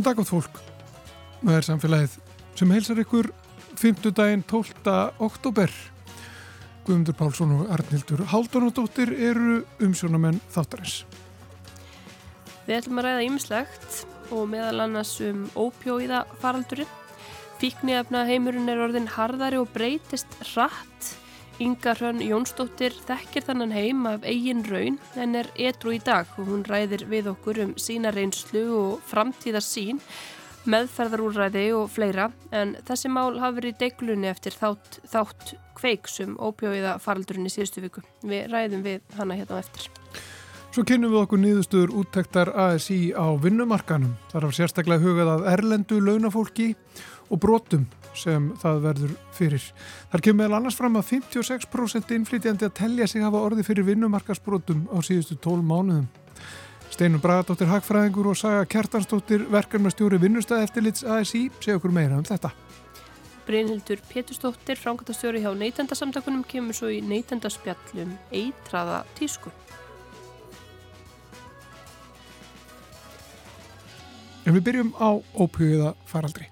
Góðan dag átt fólk. Það er samfélagið sem heilsar ykkur 5. daginn 12. oktober. Guðmundur Pálsson og Arnildur Haldunadóttir eru umsjónamenn þáttarins. Við ætlum að ræða ýmislegt og meðal annars um ópjóiða faraldurinn. Fíknefna heimurinn er orðin harðari og breytist rætt. Inga Hrönn Jónsdóttir þekkir þannan heim af eigin raun en er etru í dag og hún ræðir við okkur um sína reynslu og framtíðar sín, meðferðarúræði og fleira en þessi mál hafi verið deglunni eftir þátt, þátt kveiksum ópjóiða faraldurinn í síðustu viku. Við ræðum við hana hérna eftir. Svo kynum við okkur nýðustur úttektar ASI á vinnumarkanum. Það er sérstaklega hugað að erlendu launafólki og brotum sem það verður fyrir. Þar kemur meðal annars fram að 56% innflytjandi að tellja sig hafa orði fyrir vinnumarkasbrotum á síðustu 12 mánuðum. Steinum Bragadóttir Hagfræðingur og Saga Kjartansdóttir verkefnastjóri vinnustæð eftirlits ASI segja okkur meira um þetta. Brynhildur Pétustóttir, frangatastjóri hjá neytendasamtakunum, kemur svo í neytendaspjallum eitraða tísku. En við byrjum á ópjöða faraldri.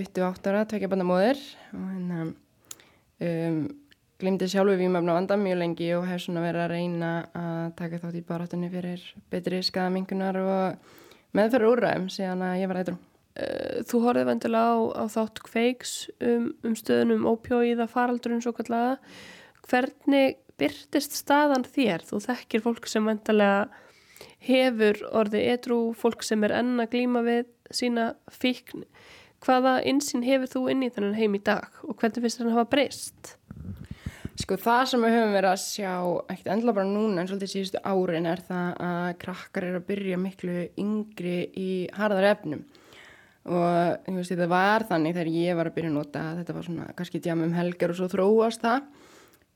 28 ára, tvekja bandamóðir og hérna um, glimti sjálfu výmöfna vanda mjög lengi og hef svona verið að reyna að taka þátt í barátunni fyrir betri skadamingunar og meðferður úrræðum síðan að ég var eitthvað. Uh, þú horfið vendilega á, á þátt kveiks um, um stöðunum ópjóiða faraldurinn svo kallaða. Hvernig byrtist staðan þér? Þú þekkir fólk sem vendilega hefur orðið edru, fólk sem er enn að glíma við sína fíkn. Hvaða insýn hefur þú inn í þennan heim í dag og hvernig finnst það að hafa breyst? Sko það sem við höfum verið að sjá, ekkert endla bara núna en svolítið síðustu árin er það að krakkar er að byrja miklu yngri í harðar efnum og þú veist þetta var þannig þegar ég var að byrja að nota þetta var svona kannski djam um helgar og svo þróast það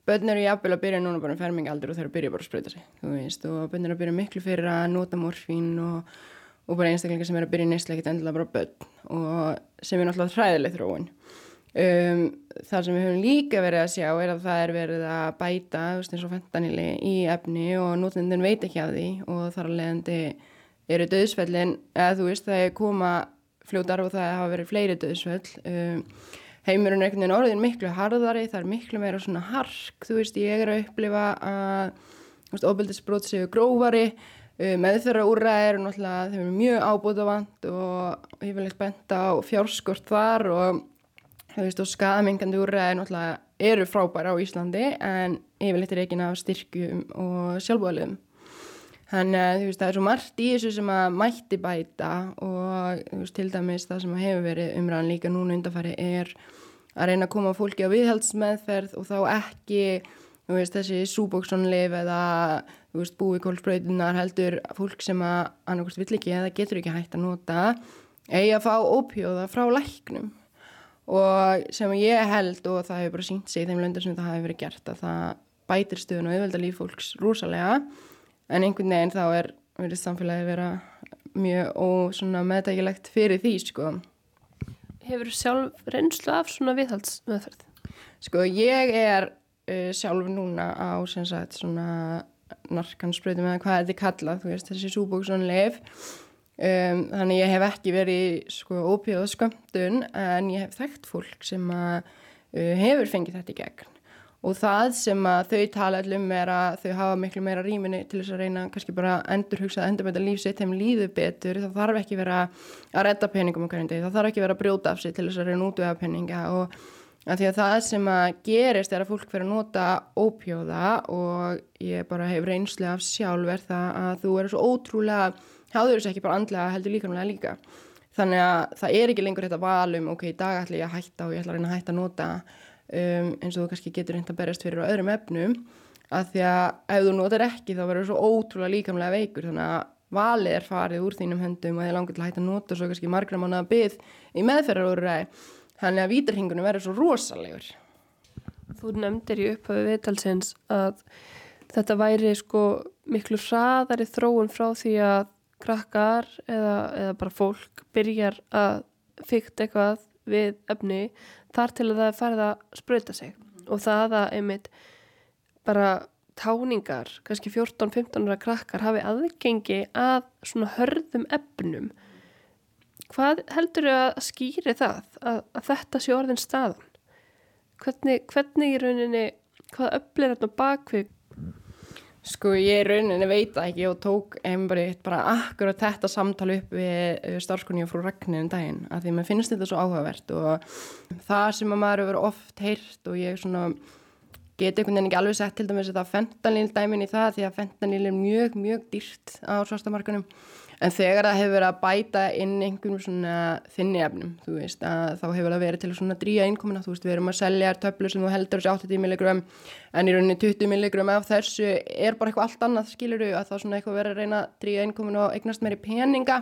bönn eru jafnvel að byrja núna bara um fermingaldur og þeir eru að byrja bara að spröyta sig þú veist og bönn eru að byrja miklu fyrir að nota morfín og og bara einstaklingar sem er að byrja nýstlega ekkert endilega bara börn og sem er náttúrulega hræðileg þróun. Um, þar sem við höfum líka verið að sjá er að það er verið að bæta veist, eins og fentanili í efni og nótnindin veit ekki af því og þar að leiðandi eru döðsfellin eða þú veist það er koma fljótar og það hafa verið fleiri döðsfell um, heimurinn er einhvern veginn orðin miklu harðari, það er miklu meira svona hark, þú veist ég er að upplifa að ofbeldisbrót séu grófari meðþurra úrræði eru náttúrulega þeim er mjög ábúðavand og ég vil eitthvað benda á fjárskort þar og, skadamengandi úrræði náttúrulega eru frábæra á Íslandi en yfirleitt er ekki af styrkjum og sjálfbúðalum þannig að veist, það er svo margt í þessu sem að mætti bæta og veist, til dæmis það sem hefur verið umræðan líka núna undanfæri er að reyna að koma fólki á viðhaldsmeðferð og þá ekki veist, þessi súbóksonleif eða veist, búi kólsbreytunar heldur fólk sem að annarkost vill ekki eða getur ekki hægt að nota eigi að fá ópjóða frá læknum og sem ég held og það hefur bara sínt sig í þeim löndar sem það hefur verið gert að það bætir stöðun og auðvelda líf fólks rosalega en einhvern veginn þá er verið samfélagi vera mjög meðtækilegt fyrir því sko. Hefur þú sjálf reynslu af svona viðhaldsmeðferð? Sko ég er uh, sjálf núna á sem sagt svona narkanspröytum eða hvað þetta er kallað, þú veist, þessi súbóksonleif um, þannig ég hef ekki verið sko ópíðað skömmtun en ég hef þekkt fólk sem að uh, hefur fengið þetta í gegn. Og það sem að þau tala allum er að þau hafa miklu meira rýminni til þess að reyna kannski bara endur hugsað, endur beita lífsitt, þeim líðu betur, það þarf ekki vera að redda peningum um hverjum deg, það þarf ekki vera að brjóta af sig til þess að reyna út af því að það sem að gerist er að fólk fyrir að nota ópjóða og ég bara hef reynslu af sjálf er það að þú er svo ótrúlega háður þess ekki bara andlega heldur líkamlega líka. Þannig að það er ekki lengur þetta valum ok, í dag ætla ég að hætta og ég ætla að reyna að hætta að nota um, eins og þú kannski getur reynd að berjast fyrir á öðrum efnum. Að því að ef þú notar ekki þá verður þú svo ótrúlega líkamlega veikur. Þannig að valið er farið úr þínum höndum og þið langar til að hætta að nota svo kannski margra mánu að byggð í meðferðarúræði þannig að vítarhingunum verður svo rosalegur. Þú nefndir í upphauðu viðtalsins að þetta væri sko miklu hraðari þróun frá því að krakkar eða, eða bara fólk byrjar að fykta eitthvað við efni þar til að það er farið að spröyta sig. Og það að einmitt bara táningar, kannski 14-15 ára krakkar hafi aðgengi að svona hörðum efnum hvað heldur þau að skýri það að, að þetta sé orðin staðan? Hvernig, hvernig í rauninni hvað öflir þetta bakvið Sko ég rauninni veit ekki. Og tók einbarið bara akkurat þetta samtal upp við starfskunni og frú Ragnir um daginn að því maður finnst þetta svo áhugavert og það sem að maður hefur oft heyrt og ég svona geti einhvern veginn ekki alveg sett til dæmis þetta fentanil dæmin í það því að fentanil er mjög mjög dýrt á svartamarkunum En þegar það hefur verið að bæta inn einhverjum svona þinni efnum, þú veist, að þá hefur það verið til svona dríja innkomina, þú veist, við erum að selja töflu sem þú heldur þessi 80 milligram, en í rauninni 20 milligram af þessu er bara eitthvað allt annað, skilur þú, að þá svona eitthvað verið að reyna dríja innkomina og eignast meiri peninga.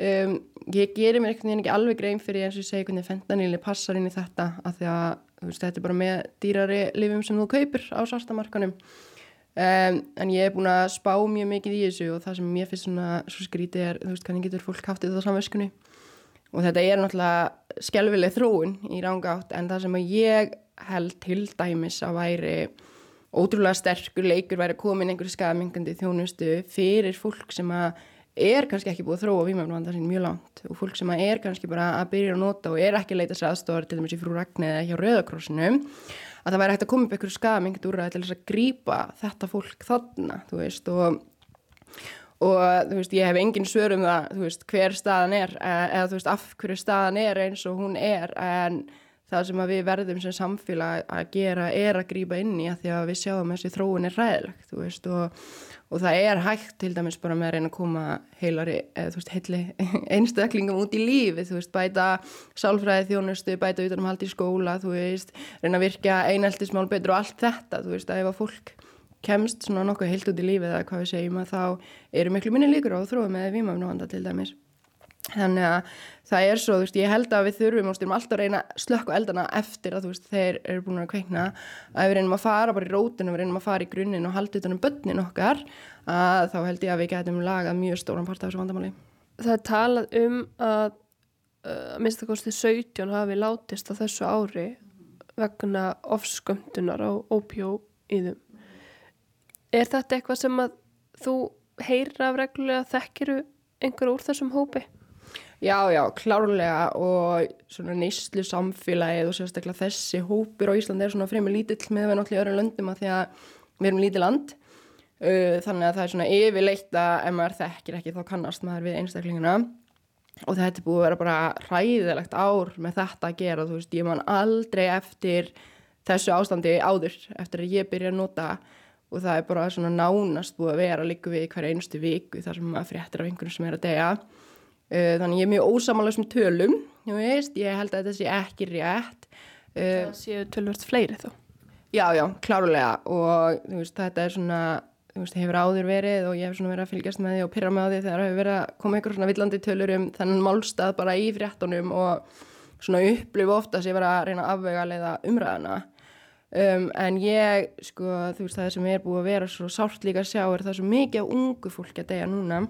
Um, ég gerir mér veginn ekki alveg grein fyrir eins og segi hvernig fentaníli passar inn í þetta, að að, veist, þetta er bara með dýrari lifum sem þú kaupir á svartamarkanum. Um, en ég hef búin að spá mjög mikið í þessu og það sem mér finnst svona svo skrítið er, þú veist, hvernig getur fólk haft þetta á samveskunni og þetta er náttúrulega skjálfileg þróun í rángátt en það sem ég held til dæmis að væri ótrúlega sterkur leikur væri að koma inn einhverju skafmengandi þjónustu fyrir fólk sem að er kannski ekki búið að þróa výmjöfnvanda sín mjög langt og fólk sem er kannski bara að byrja að nota og er ekki að leita sér aðstofar til dæmis í frú Ragnæði eða hjá Rauðakrossinu að það væri hægt að koma upp einhverju skamengt úr að að grýpa þetta fólk þarna, veist, og, og veist, ég hef engin svör um það, veist, hver staðan er, e, eða af hverju staðan er eins og hún er, en það sem við verðum sem samfélag að gera er að grýpa inn í að því að við sjáum þessi þróun er ræðilegt, veist, og og það er hægt til dæmis bara með að reyna að koma heilari, eða einstaklingum út í lífi, veist, bæta sálfræði þjónustu, bæta utanum haldi í skóla, veist, reyna að virka eineltismál betur og allt þetta, að ef að fólk kemst svona nokkuð heilt út í lífið eða hvað við segjum að þá eru miklu minni líkur á að þróa með výmafnavanda til dæmis þannig að það er svo, þú veist, ég held að við þurfum og styrum alltaf að reyna slökk og eldana eftir að þú veist, þeir eru búin að kveikna að við reynum að fara bara í rótinu, við reynum að fara í grunninn og halda utanum börnin okkar að þá held ég að við getum lagað mjög stóran part af þessu vandamáli. Það er talað um að uh, minnst að kosti 17 hafi látist á þessu ári vegna ofskömmtunar á ópjóiðum. Er þetta eitthvað sem að þú heyra af reglulega þekkiru einhver úr þessum hópi? Já, já, klárlega og svona neyslu samfélagið og sérstaklega þessi hópur á Íslandi er svona fremur lítill með við náttúrulega öðrum löndum að því að við erum lítið land. Þannig að það er svona yfirleitt að ef maður þekkir ekki þá kannast maður við einstaklingina og þetta er búið að vera bara ræðilegt ár með þetta að gera þú veist, ég man aldrei eftir þessu ástandi áður eftir að ég byrja að nota og það er bara svona nánast búið að vera líka við hverja einustu viku þar sem maður fréttir af einhvern sem er að deyja. Uh, þannig ég er mjög ósamála sem tölum, veist, ég held að þetta sé ekki rétt. Uh, það séu tölvört fleiri þó? Já, já, klárulega og veist, þetta er svona, veist, hefur áður verið og ég hef verið að fylgjast með því og pyrra með því þegar það hefur verið að koma einhver svona villandi tölur um þennan málstað bara í fréttunum og svona upplifu ofta sem ég verið að reyna að afvega leiða umræðana. Um, en ég, sko, þú veist, það sem er búið að vera svo sárt líka að sjá er það svo mikið á ungu fólki að deyja núna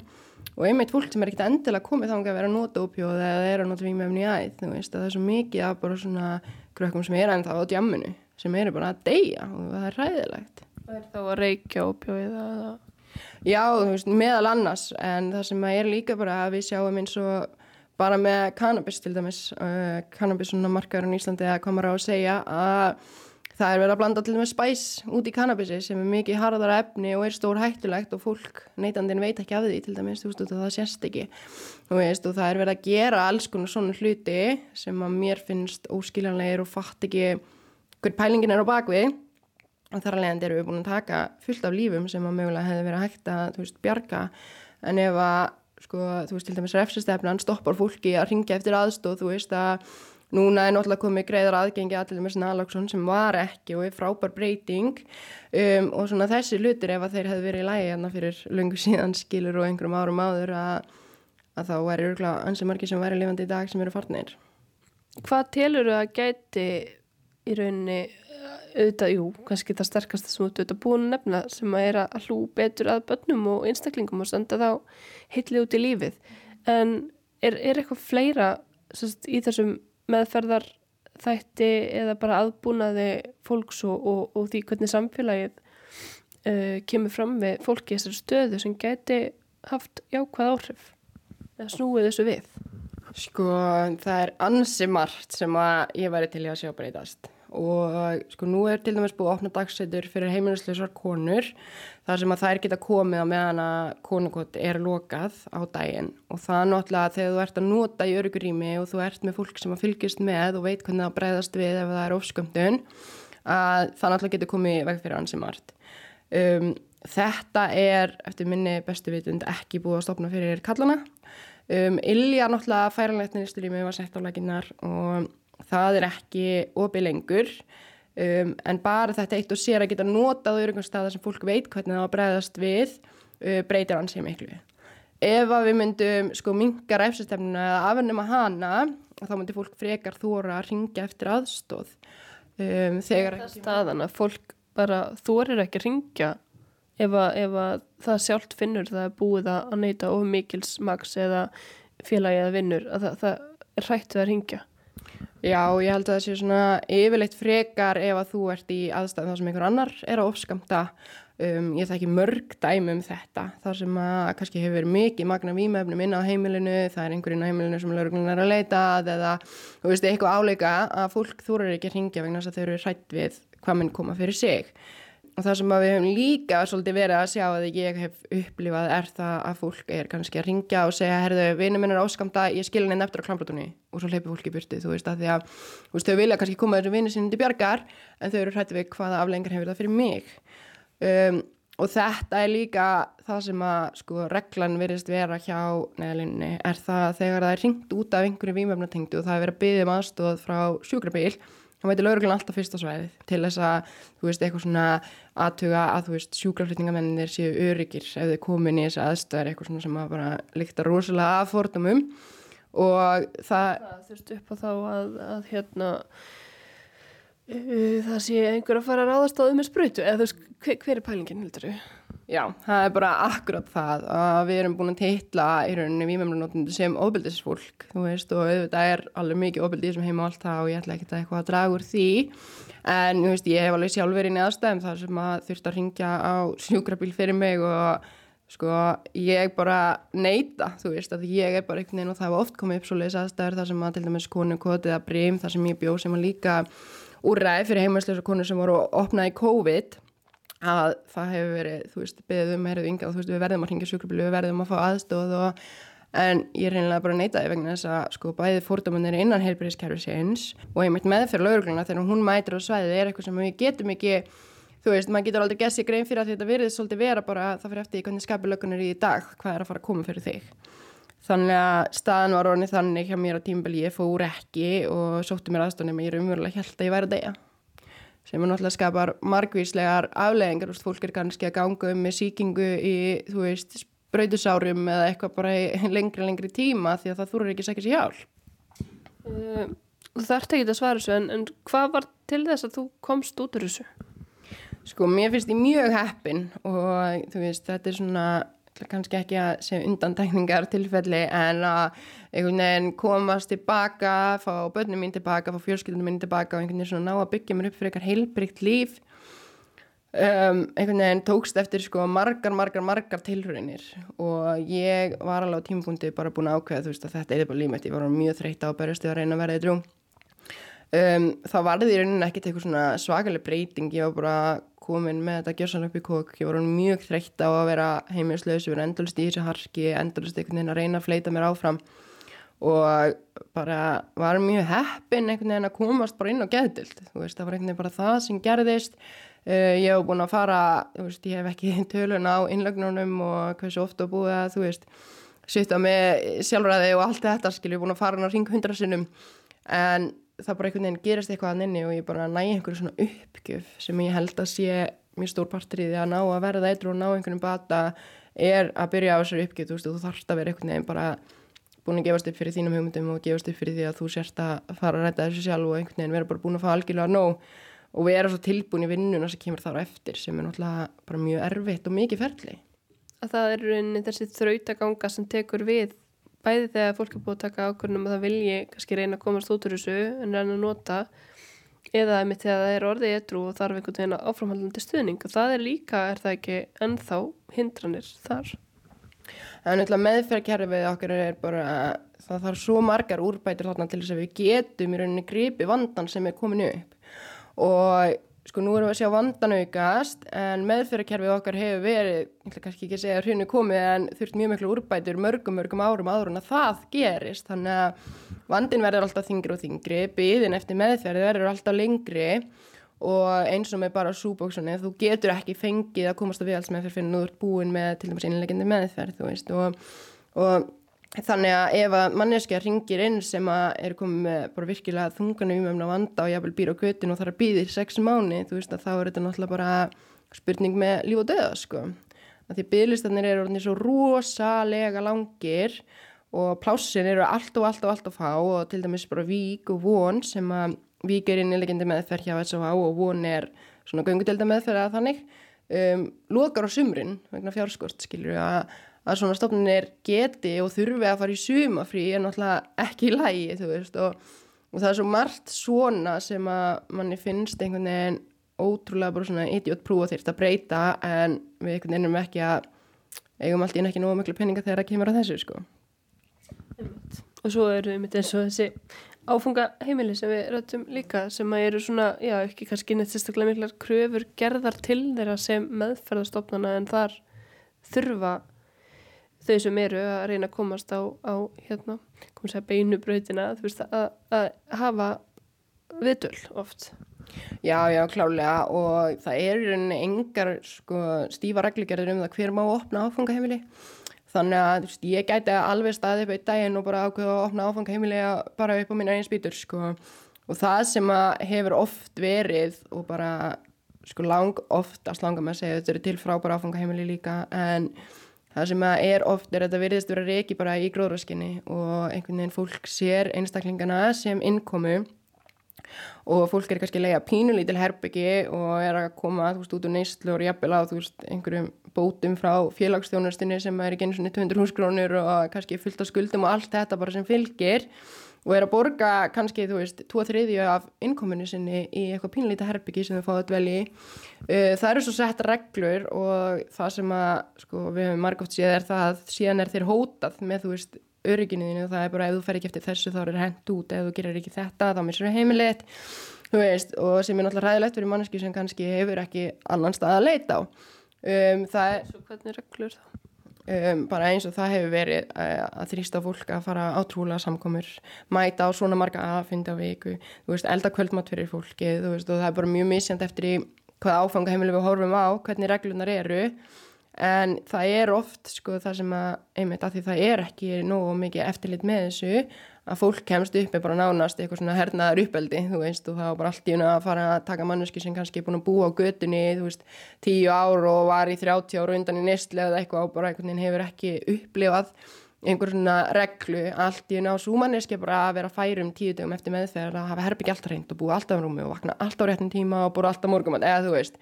og einmitt fólk sem er ekkert endilega komið þá að vera að nota ópjóð eða er að nota výmefni í æð þú veist að það er svo mikið af bara svona krökkum sem er ennþá á djamminu sem eru bara að deyja og það er ræðilegt Það er þá að reykja ópjóð eða? Já, þú veist, meðal annars en það sem er líka bara að við sjáum eins og bara með kannabis til dæmis uh, kannabis svona markaður í Íslandi að koma á að segja að það er verið að blanda til og með spæs út í kannabisi sem er mikið harðara efni og er stór hættulegt og fólk neytandin veit ekki af því til dæmis, þú veist, það sést ekki. Veist, og það er verið að gera alls konar svona hluti sem að mér finnst óskiljanlegir og fatt ekki hver pælingin er á bakvið og þar alveg erum við búin að taka fullt af lífum sem að mögulega hefði verið að, þú veist, bjarga. En ef að, sko, þú veist, til dæmis refsistefnan stoppar fólki að ringja eftir aðstóð, þú veist, að Núna er náttúrulega komið greiðar aðgengi allir með Snalagsson sem var ekki og er frábær breyting um, og svona þessi lutir ef að þeir hefði verið í lægi hérna fyrir lungu síðan skilur og einhverjum árum áður að, að þá væri örgulega ansið margir sem væri lifandi í dag sem eru farnir. Hvað telur þau að gæti í rauninni auðvitað, jú, kannski það sterkast sem þú ert búin að nefna sem að er að hlú betur að börnum og einstaklingum og senda þá heitlið út í lífið en er, er eitthvað fleira sérst, í þessum meðferðar þætti eða bara aðbúnaði fólks og, og, og því hvernig samfélagið uh, kemur fram við fólki í þessari stöðu sem gæti haft jákvæð áhrif eða snúið þessu við? Sko það er ansi margt sem að ég væri til að sjá breytast og sko nú er til dæmis búið að opna dagsætur fyrir heimilisleisar konur þar sem að þær geta komið á meðan að konukott er lokað á daginn. Og það er náttúrulega þegar þú ert að nota í öryggurími og þú ert með fólk sem að fylgjast með og veit hvernig það breyðast við ef það er ofskömmtun að það náttúrulega getur komið veg fyrir ansi margt. Um, þetta er eftir minni bestu vitund ekki búið að stopna fyrir kallana um, Ilja náttúrulega færanleitnir í styrjumi var sett á lækinnar og það er ekki opið lengur. Um, en bara þetta eitt og sér að geta notað á örugum staðar sem fólk veit hvernig það var bregðast við uh, breytir ansið miklu. Ef að við myndum sko minga ræfsistefnuna eða afnum að hana þá myndi fólk frekar þóra að ringja eftir aðstóð um, þegar það staðan að fólk bara þórir ekki að ringja ef að, ef að það sjálft finnur það er búið að neyta of mikils maks eða félagi eða vinnur að það, það er hrættið að ringja Já, ég held að það sé svona yfirleitt frekar ef að þú ert í aðstæðan þar sem einhver annar er að ofskamta. Um, ég þekki mörg dæmi um þetta, þar sem að kannski hefur mikið magna výmöfnum inn á heimilinu, það er einhverjinn á heimilinu sem lauruglunar er að leita eða, þú veist, eitthvað áleika að fólk þúrar ekki að ringja vegna þess að þau eru hrætt við hvað minn koma fyrir sig. Og það sem við hefum líka svolítið verið að sjá að ég hef upplifað er það að fólk er kannski að ringja og segja herðu, vinnu minn er áskamta, ég skilin einn eftir á klamblutunni og svo hleypur fólki byrtu, þú veist að því að þú veist, þau vilja kannski koma þessu vinnu sinni til bjargar en þau eru hrættið við hvaða aflengar hefur það fyrir mig. Um, og þetta er líka það sem að sko reglan verist vera hjá neðalinni er það að þegar það er ringt út af einhverju výmöfnatengdu og það er verið að byggja um aðstóð frá sjúkrabíl þá veitir lauruglan alltaf fyrsta svæðið til þess að, þú veist, eitthvað svona aðtuga að, þú veist, sjúkraflutningamennir séu öryggir ef þau komin í þessu aðstöðar eitthvað svona sem að bara líkta rosalega að fordumum og það... Það þurftu upp á þá að, að hérna það sé einhver að fara að ráðast á um með spröytu eða þú veist, hver, hver er pælingin, heldur þú? Já, það er bara akkurat það að við erum búin að teitla í rauninni výmemlunótundu sem ofbildisfólk, þú veist, og auðvitað er alveg mikið ofbildið sem heima á allt það og ég ætla ekki að eitthvað að draga úr því, en þú veist, ég hef alveg sjálf verið í neðastæðum þar sem að þurft að ringja á sjúkrabíl fyrir mig og sko, ég bara neyta, þú veist, að ég er bara einhvern veginn og það var oft komið upp svo leiðis aðstæður þar sem að til dæmis konu kotið að brím þar sem ég bjóð sem að líka úrræði fyrir heimaðsleisa konu sem voru opnað í COVID að það hefur verið, þú veist, beðið um herðu yngjað, þú veist, við verðum að ringja sjúkrabílu, við verðum að fá aðstóð og en ég reynilega bara neytaði vegna þess að sko bæðið fórdámanir innan heilbyrðiskerfi séins og ég mætti meðferð laurugluna þegar hún mætir á svæðið er eitthvað sem við getum ekki þú veist, maður getur aldrei gessið grein fyrir að þetta verið svolítið vera bara það fyrir eftir hvernig skapilökunar í dag hvað er að fara að koma fyrir þig þannig að staðan var orðin þannig hjá mér á tímbeli ég fór ekki og sótti mér aðstofnum ég er umverulega held að ég væri að deyja sem er náttúrulega skapar margvíslegar afleggingar, fólk er kannski að ganga um með síkingu í, þú veist, brautusárum eða eitthvað bara í lengri, lengri tíma því að það þúrur ekki sækja sér hjálp. Uh, þú þarft ekki að svara þessu, en, en hvað var til þess að þú komst út úr þessu? Sko, mér finnst ég mjög heppin og þú veist, þetta er svona kannski ekki að segja undantækningar tilfelli en að einhvern veginn komast tilbaka, fá börnum mín tilbaka, fá fjölskyldunum mín tilbaka og einhvern veginn svona ná að byggja mér upp fyrir eitthvað heilbrygt líf um, einhvern veginn tókst eftir sko margar, margar, margar tilhörunir og ég var alveg á tímpunkti bara búin að ákveða þú veist að þetta er bara límætt, ég var mjög þreytt á að berjastu að reyna að verða í drú Um, þá var það í rauninni ekkert eitthvað svona svakaleg breyting, ég var bara komin með þetta gjörsan upp í kók, ég var mjög þreytt á að vera heimilslaus, ég var endalist í þessu harki, endalist einhvern veginn að reyna að fleita mér áfram. Og bara var mjög heppin einhvern veginn að komast bara inn á geðdild, þú veist, það var einhvern veginn bara það sem gerðist, uh, ég hef búin að fara, þú veist, ég hef ekki tölun á innlögnunum og hversu ofta búið að, þú veist, sýtta með sjálfræði og allt þetta, skilju, búin að fara hann á ring hundrasinnum en það bara einhvern veginn gerist eitthvað að nynni og ég bara næ einhverju svona uppgjöf sem ég held að sé mjög stór partur í því að ná að verða eitthvað og ná einhvern bata er að byrja á þessari uppgjöf, þú veist, þú þarfst að vera einhvern veginn bara búin að gefast upp fyrir þínum hugmyndum og gefast upp fyrir því að þú sérst að fara að ræta þessu sjálf og einhvern veginn vera bara búin að fá algjörlega nóg og vera svo tilbúin í vinnuna sem kemur þar eftir sem er náttúrulega bara mjög erfitt og mikið ferli. Að það er rauninni þessi þrautaganga sem tekur við bæði þegar fólk er búið að taka ákvörnum og það vilji kannski reyna að komast út úr þessu en reyna að nota eða einmitt þegar það er orðið etru og þarf einhvern veginn áframhaldandi stuðning og það er líka, er það ekki ennþá hindranir þar? Það er náttúrulega meðferðkerfið okkar er bara, það þarf svo margar úrbætir þarna til þess að við getum í rauninni gripi vandan sem er komin upp og sko nú erum við að sjá vandan aukast en meðferðarkerfið okkar hefur verið, ég ætla kannski ekki að segja hrjunu komið en þurft mjög miklu úrbætur mörgum mörgum árum áður en að það gerist. Þannig að vandin verður alltaf þingri og þingri, byðin eftir meðferði verður alltaf lengri og eins og með bara súbóksunni þú getur ekki fengið að komast að viðhalsmeðferð fyrir nú ert búin með til dæmis einlegjandi meðferð og, og Þannig að ef að manneskja ringir inn sem að er komið með bara virkilega þungan umöfna vanda og jáfnvel býr á kvötinu og þarf að býðir sex mánu, þú veist að þá er þetta náttúrulega bara spurning með líf og döða sko. Því bygglistarnir eru orðinni svo rosalega langir og plásin eru allt og allt og allt að fá og til dæmis bara vík og von sem að vík er innlegjandi meðferð hjá S.O.A. og von er svona göngudelda meðferð að þannig um, lokar á sumrin vegna fjárskort skilur við að að svona stofnunir geti og þurfi að fara í sumafrí er náttúrulega ekki í lægi þú veist og, og það er svo margt svona sem að manni finnst einhvern veginn ótrúlega bara svona idiot prúa þýrt að breyta en við einhvern veginn erum ekki að eigum allt ín ekki nógu miklu peninga þegar það kemur á þessu sko. Og svo eru við mitt eins og þessi áfunga heimili sem við rættum líka sem að eru svona, já ekki kannski neitt sérstaklega miklar kröfur gerðar til þeirra sem meðferðastofnana en þar þurfa þau sem eru að reyna að komast á, á hérna, komast að beinu veist, að, að hafa viðdöl oft Já, já, klálega og það er rauninni engar sko, stífa regligerður um það hver má opna áfangaheimili þannig að veist, ég gæti alveg staðið upp í daginn og bara ákveða að opna áfangaheimili bara upp á minna einn spýtur sko. og það sem hefur oft verið og bara sko, lang oftast langar með að segja þetta eru til frábæra áfangaheimili líka en Það sem er oft er að þetta virðist vera reiki bara í gróðraskinni og einhvern veginn fólk sér einstaklingana sem innkomu og fólk er kannski að lega pínulítil herbyggi og er að koma veist út úr neyslu og jafnvel á veist einhverjum bótum frá félagsstjónastinni sem er ekki eins og 200 húsgrónur og kannski fullt af skuldum og allt þetta bara sem fylgir og er að borga kannski, þú veist, 2-3 af innkominu sinni í eitthvað pínleita herbyggi sem þau fáið að dvelji. Uh, það eru svo sett reglur og það sem að, sko, við hefum margótt séð er það að síðan er þér hótað með, þú veist, örygginuðinu og það er bara ef þú fer ekki eftir þessu þá er hent út, ef þú gerir ekki þetta þá missur það heimilið, þú veist, og sem er náttúrulega ræðilegt fyrir manneski sem kannski hefur ekki annan stað að leita á. Um, það er... Svo hvernig reglur þá? Um, bara eins og það hefur verið uh, að þrýsta fólk að fara á trúlega samkomur mæta á svona marga aðfindi á viku, þú veist, elda kvöldmatt fyrir fólki þú veist, og það er bara mjög misjand eftir í hvað áfangaheimilu við horfum á hvernig reglunar eru en það er oft, sko, það sem að einmitt að því það er ekki nógu mikið eftirlit með þessu að fólk kemst upp er bara nánast eitthvað svona hernaðar uppeldi þú veist og það var bara allt í unna að fara að taka manneski sem kannski er búin að búa á götunni þú veist tíu ár og var í 30 ára undan í nýstlega eða eitthvað og bara einhvern veginn hefur ekki upplifað einhver svona reglu allt í unna og svo manneski bara að vera færum tíu dögum eftir meðferð að hafa herbyggja alltaf reynd og búa alltaf á rúmi og vakna alltaf réttin tíma og búa alltaf morgum eða þú veist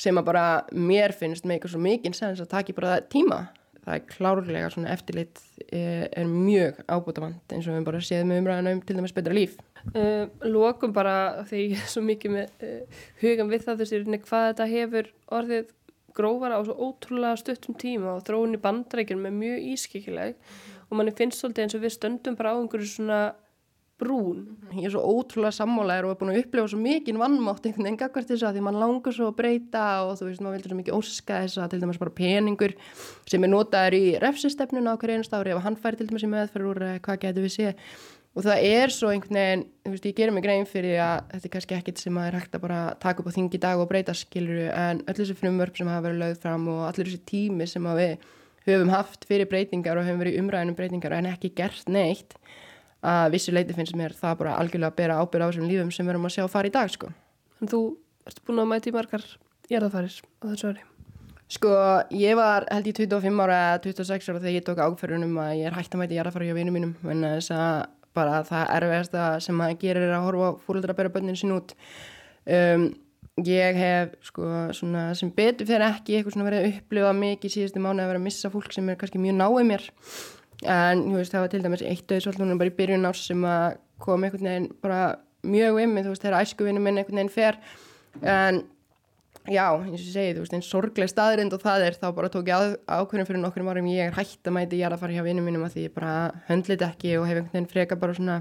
sem að bara mér finnst með eitthvað svo mikinn sens að taki bara tíma það er klárlega svona eftirlit er, er mjög ábútafant eins og við bara séðum með umræðinu um til dæmis betra líf. Uh, Lókum bara þegar ég er svo mikið með uh, hugan við það þessi hvað þetta hefur orðið grófara á svo ótrúlega stuttum tíma og þróun í bandrækjum er mjög ískikileg og manni finnst svolítið eins og við stöndum bara á einhverju svona brún. Ég er svo ótrúlega sammálaður og er búin að upplifa svo mikið vannmátt einhvern veginn gagvart þess að því mann langar svo að breyta og þú veist, maður vildur svo mikið óska þess að til dæmis bara peningur sem er notaður í refsistefnuna á hverju einast ári ef hann fær til dæmis í meðferð úr eh, hvað getur við sé og það er svo einhvern veginn, þú veist, ég gerir mig grein fyrir að þetta er kannski ekkit sem að er hægt að bara taka upp á þingi dag og breyta skiluru en öll þessi frumvörp sem hafa verið lögð fram og allir þessi tími sem við höfum haft fyrir breytingar og höfum verið umræðinum breytingar en ekki gert neitt að vissu leiti finnst mér það bara algjörlega að bera ábyrð á þessum lífum sem við erum að sjá fara í dag sko. En þú ert búin að mæti margar jarðafarir á þessu ári? Sko, ég var held í 25 ára eða 26 ára þegar ég tók ákferðunum að ég er hægt að mæti jarðafari hjá vinum mínum en þess að bara það erfiðasta sem maður gerir er að horfa fólkdra að bera bönnin sín út um, ég hef sko svona sem betur fyrir ekki eitthvað svona verið að upplifa mikið síðustu mánu að vera að missa fólk sem er kannski mjög náið mér en veist það var til dæmis eitt döðsvöldunum bara í byrjun ás sem að kom einhvern veginn bara mjög um þú veist þegar æskuvinu minn einhvern veginn fer. En já eins og ég segi þú veist einn sorgleg staðrind og það er þá bara tók ég ákveðin fyrir nokkur árum. Ég er hægt að mæti ég er að fara hjá vinnum mínum að því ég bara höndlit ekki og hef einhvern veginn freka bara svona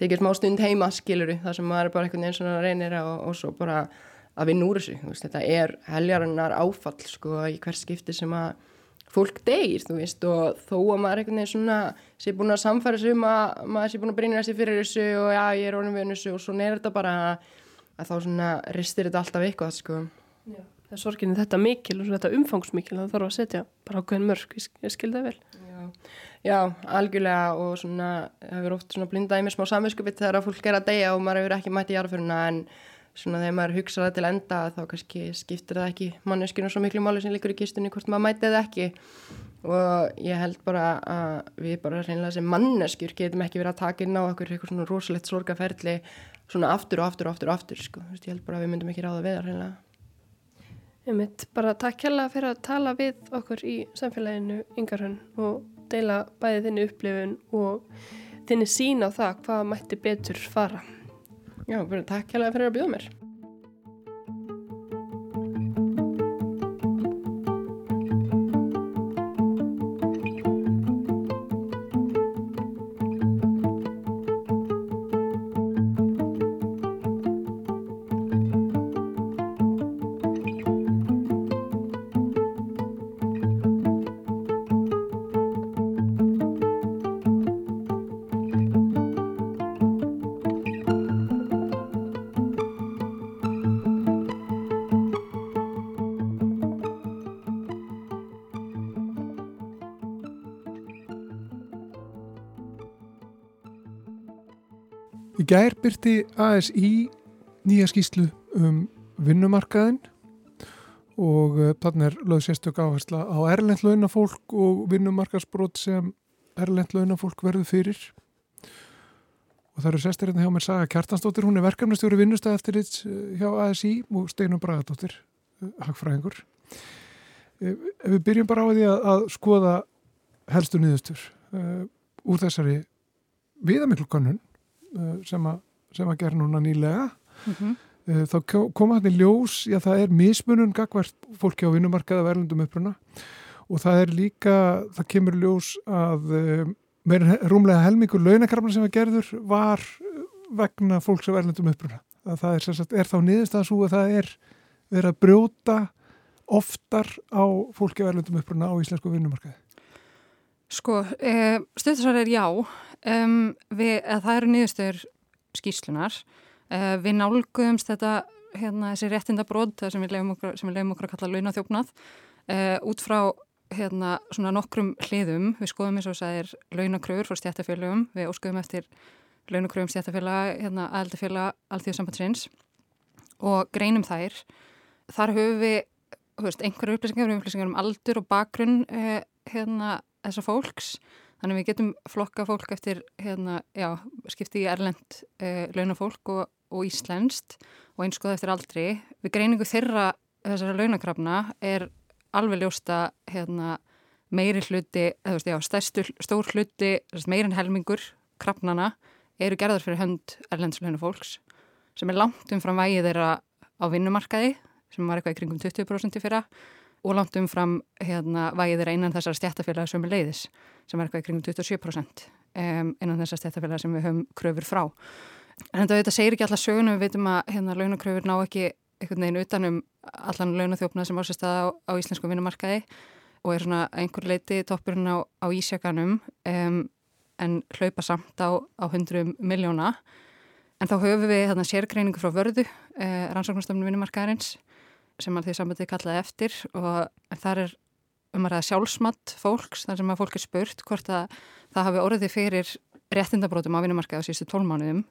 tekið smá stund heima skiluru það sem maður bara einhvern veginn svona reynir og, og svo bara að vinna úr þessu. Þetta er heljarinnar áfall sko í hvers skipti sem að fólk deyir, þú veist, og þó að maður einhvern veginn svona sé búin að samfæra sig um að maður sé búin að brýna þessi fyrir þessu og já, ég er orðin við þessu og svona er þetta bara að þá svona ristir þetta alltaf eitthvað, sko. Já, það er sorginni þetta mikil og þetta umfangsmikil, það þarf að setja bara ákveðin mörg, ég skil það vel. Já, já algjörlega og svona, hefur oft svona blindað í mér smá samvinskupitt þegar að fólk er að deyja og maður hefur ekki mætt í jarðföruna en svona þegar maður hugsaði það til enda þá kannski skiptir það ekki manneskinu svo miklu máli sem líkur í kistunni hvort maður mætið ekki. Og ég held bara að við bara reynilega sem manneskjur getum ekki verið að taka inn á okkur eitthvað svona rosalegt sorgaferli svona aftur og aftur og aftur og aftur sko. ég held bara að við myndum ekki ráða við það reynilega mynd bara takk hella fyrir að tala við okkur í samfélaginu yngarhönn og deila bæði þinni upplifun og þinni sín á það hvað mætti betur fara Já, takk hérlega fyrir að bjóða mér. Gær byrti ASI nýja skýslu um vinnumarkaðin og uh, þannig er lögð sérstök áhersla á erlend launafólk og vinnumarkaðsbrót sem erlend launafólk verður fyrir. Og það eru sestir hérna hjá mér Saga Kjartansdóttir, hún er verkefnastjóri vinnustæð eftir þitt uh, hjá ASI og Steinum Bragadóttir, uh, hagfræðingur. Ef við byrjum bara á því að, að skoða helstu nýðustur uh, úr þessari viðamiklu kannun sem, a, sem að gera núna nýlega mm -hmm. þá koma þetta í ljós já það er mismunum gagvært fólki á vinnumarkaða verðlundum uppruna og það er líka, það kemur ljós að meira rúmlega helmingur launakrafna sem að gerður var vegna fólks á verðlundum uppruna að það er, sagt, er þá niðurst að að það er verið að brjóta oftar á fólki verðlundum uppruna á íslensku vinnumarkaði? Sko, e, stjórnarsvar er já. Um, við, það eru niðurstöður skýslunar. E, við nálguðumst þetta, hérna, þessi réttindabróð sem við leiðum okkur, okkur að kalla launathjófnað e, út frá hérna, svona nokkrum hliðum. Við skoðum eins og þess að það er launakröfur frá stjættafélagum. Við óskuðum eftir launakröfum stjættafélag, hérna, aðeldafélag, alþjóðsambandsins og greinum þær. Þar höfum við veist, einhverju upplýsingar, upplýsingar um aldur og bakgrunn eh, hérna, þessa fólks. Þannig við getum flokka fólk eftir hérna, já, skipti í erlend eh, launafólk og, og íslenskt og einskoða eftir aldri. Við greiningu þeirra þessara launakrafna er alveg ljósta hérna, meiri hluti, veist, já, stærstu, stór hluti, meirin helmingur krafnana eru gerðar fyrir hönd erlends launafólks sem er langt umfram vægið þeirra á vinnumarkaði sem var eitthvað í kringum 20% í fyrra og langt umfram hérna, vægið þeirra innan þessar stjættafélag sem er leiðis sem var eitthvað í kringum 27% um, innan þessar stjættafélag sem við höfum kröfur frá. En þetta segir ekki alla söguna, við veitum að hérna, launakröfur ná ekki einhvern veginn utanum allan launathjófna sem ásist að á, á íslensku vinnumarkaði og er svona einhver leiti toppurinn á, á ísjakanum um, en hlaupa samt á, á hundrum miljóna. En þá höfum við hérna, sérgreiningu frá vörðu, eh, rannsóknarstofnum vinnumarkaðarins sem að því sambandið kallaði eftir og þar er um að ræða sjálfsmatt fólks þar sem að fólk er spurt hvort að það hafi orðið fyrir réttindabrótum á vinnumarkaði á sístu tólmánuðum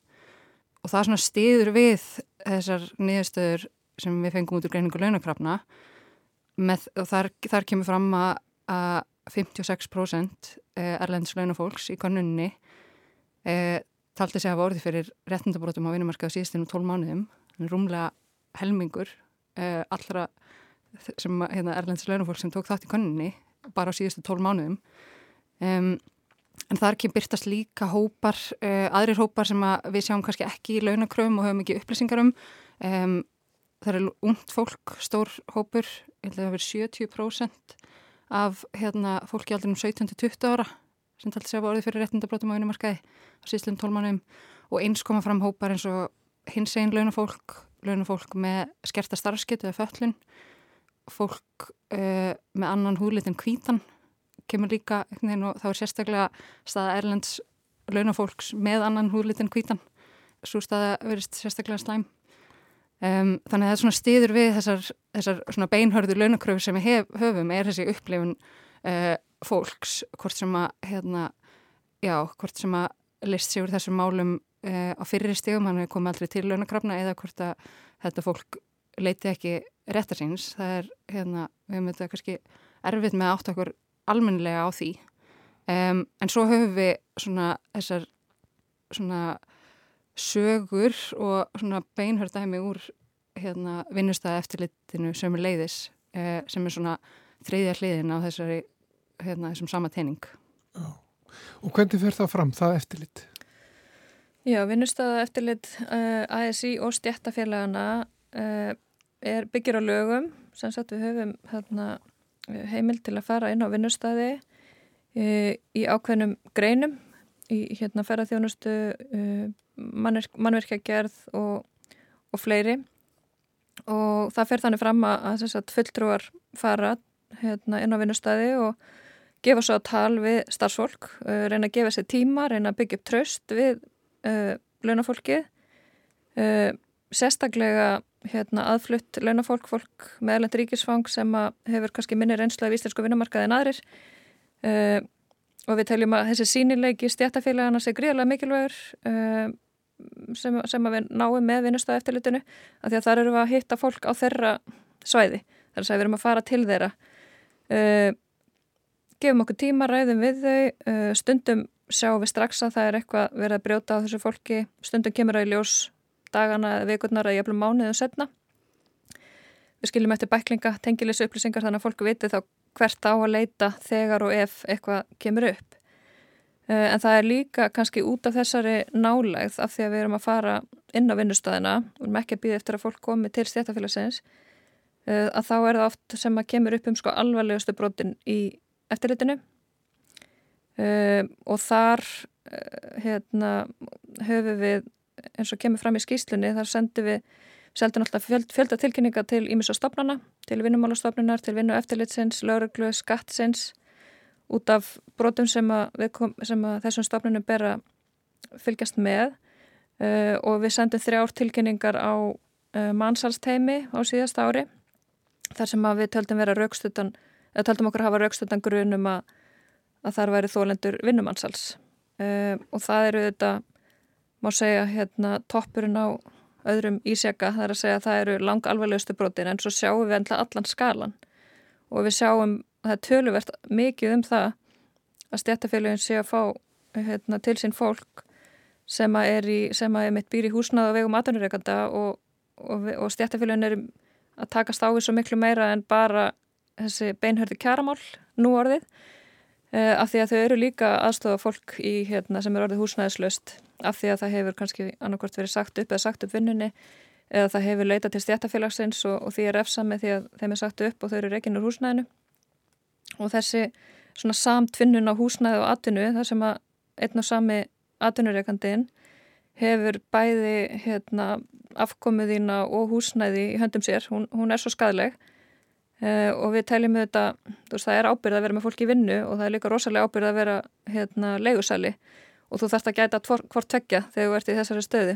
og það svona stiður við þessar niðurstöður sem við fengum út úr greiningu launakrafna með, og þar, þar kemur fram að, að 56% eh, erlends launafólks í konunni e, taldi sig að hafa orði fyrir réttindabrótum á vinnumarkaði á síðustinu 12 mánuðum, rúmlega helmingur e, allra sem hérna, erlends launafólk sem tók þátt í konunni bara á síðustu 12 mánuðum um, En þar kemur byrtast líka hópar, uh, aðrir hópar sem við sjáum kannski ekki í launakröfum og höfum ekki upplýsingar um. um það er ungt fólk, stór hópur, ég held að það verið 70% af hérna, fólki aldrei um 17-20 ára sem taldi sér að orðið fyrir réttindabrótum á vinumarkaði á síðstum tólmanum og eins koma fram hópar eins og hins einn launafólk, launafólk með skerta starfsketu eða föllun, fólk uh, með annan húðlitin kvítan kemur líka og þá er sérstaklega staða Erlends launafólks með annan húðlitin kvítan svo staða verist sérstaklega slæm. Um, þannig að það er svona stiður við þessar, þessar beinhörðu launakröfu sem við hef, höfum er þessi upplifun uh, fólks hvort sem að hérna, já, hvort sem að list sig úr þessum málum uh, á fyrir stígum, hann hefur komið aldrei til launakrafna eða hvort að þetta fólk leiti ekki réttarsins það er, hérna, við hefum þetta kannski erfitt með átt okkur almennilega á því um, en svo höfum við svona þessar svona sögur og svona beinhörðdæmi úr hérna, vinnustæða eftirlitinu sem er leiðis eh, sem er svona þriðja hliðin á þessari hérna, þessum sama teining Já. Og hvernig fer það fram, það eftirlit? Já, vinnustæða eftirlit uh, eh, ASI og stjættafélagana uh, er byggir á lögum. Sem sagt við höfum hérna heimil til að fara inn á vinnustæði e, í ákveðnum greinum í hérna ferðarþjónustu e, mannverkjagerð og, og fleiri. Og það fer þannig fram að, að fulltrúar fara hérna, inn á vinnustæði og gefa svo tal við starfsfólk, reyna að gefa sér tíma, reyna að byggja upp tröst við uh, launafólkið uh, sérstaklega hérna, aðflutt launafólk, fólk meðalend ríkisfang sem hefur kannski minni reynsla í íslensku vinnumarkaði en aðrir. Uh, og við teljum að þessi sínileiki stjættafélagana sé gríðarlega mikilvægur uh, sem, sem að við náum með vinnustöðu eftirlitinu af því að þar eru við að hitta fólk á þeirra svæði, þar er að við erum að fara til þeirra. Uh, gefum okkur tíma, ræðum við þau stundum sjáum við strax að það er eitthvað verið að brjóta á þessu fólki stundum kemur að í ljós dagana eða vikurnar að jafnum mánuðum setna. Við skiljum eftir bæklinga, tengilis upplýsingar þannig að fólku viti þá hvert á að leita þegar og ef eitthvað kemur upp. Eh, en það er líka kannski út af þessari nálegð af því að við erum að fara inn á vinnustæðina og erum ekki að býða eftir að fólk komi til stjættafélagsins eh, að þá er það oft sem að kemur upp um sko alvarlegustu brotin í eftirritinu eh, og þar hérna, höfum við eins og kemur fram í skýslunni þar sendum við seldum alltaf fjöld, fjölda tilkynninga til ímis og stopnana, til vinnumálastofnunar, til vinnu eftirlitsins, lauruglu, skattsins út af brotum sem kom, sem þessum stopnunum ber að fylgjast með. Uh, og við sendum þrjár tilkynningar á uh, mannsalsteimi á síðast ári þar sem við töldum töldum okkur að hafa raukstutan grunum að, að þar væri þólendur vinnumannsals uh, og það eru þetta má segja hérna toppurinn á öðrum ísjaka. Þar að segja að það eru lang alvarlegustu brotin en svo sjáum við endla allan skalan og við sjáum að það er töluvert mikið um það að stjættafélagin sé að fá hérna, til sín fólk sem að er, í, sem að er mitt býr í húsnað og vegum aðanurreikanda og, og, og stjættafélagin er að takast á því svo miklu meira en bara þessi beinhörði kjaramál nú orðið af því að þau eru líka aðstofa fólk í, hérna, sem er orðið húsnæðislaust af því að það hefur kannski annarkort verið sagt upp eða sagt upp vinnunni eða það hefur leitað til stjættafélagsins og, og því er efsami því að þeim er sagt upp og þau eru reygin úr húsnæðinu. Og þessi svona samtvinnun á húsnæði og atvinnu þar sem að einn og sami atvinnureikandin hefur bæði hérna, afkomiðína og húsnæði í höndum sér, hún, hún er svo skadleg uh, og við teljum þetta, þú veist það er ábyrð að vera með fólki í vinnu og það er líka rosalega ábyrð að vera hérna, leigusæli og þú þarfst að gæta hvort tvekja þegar þú ert í þessari stöði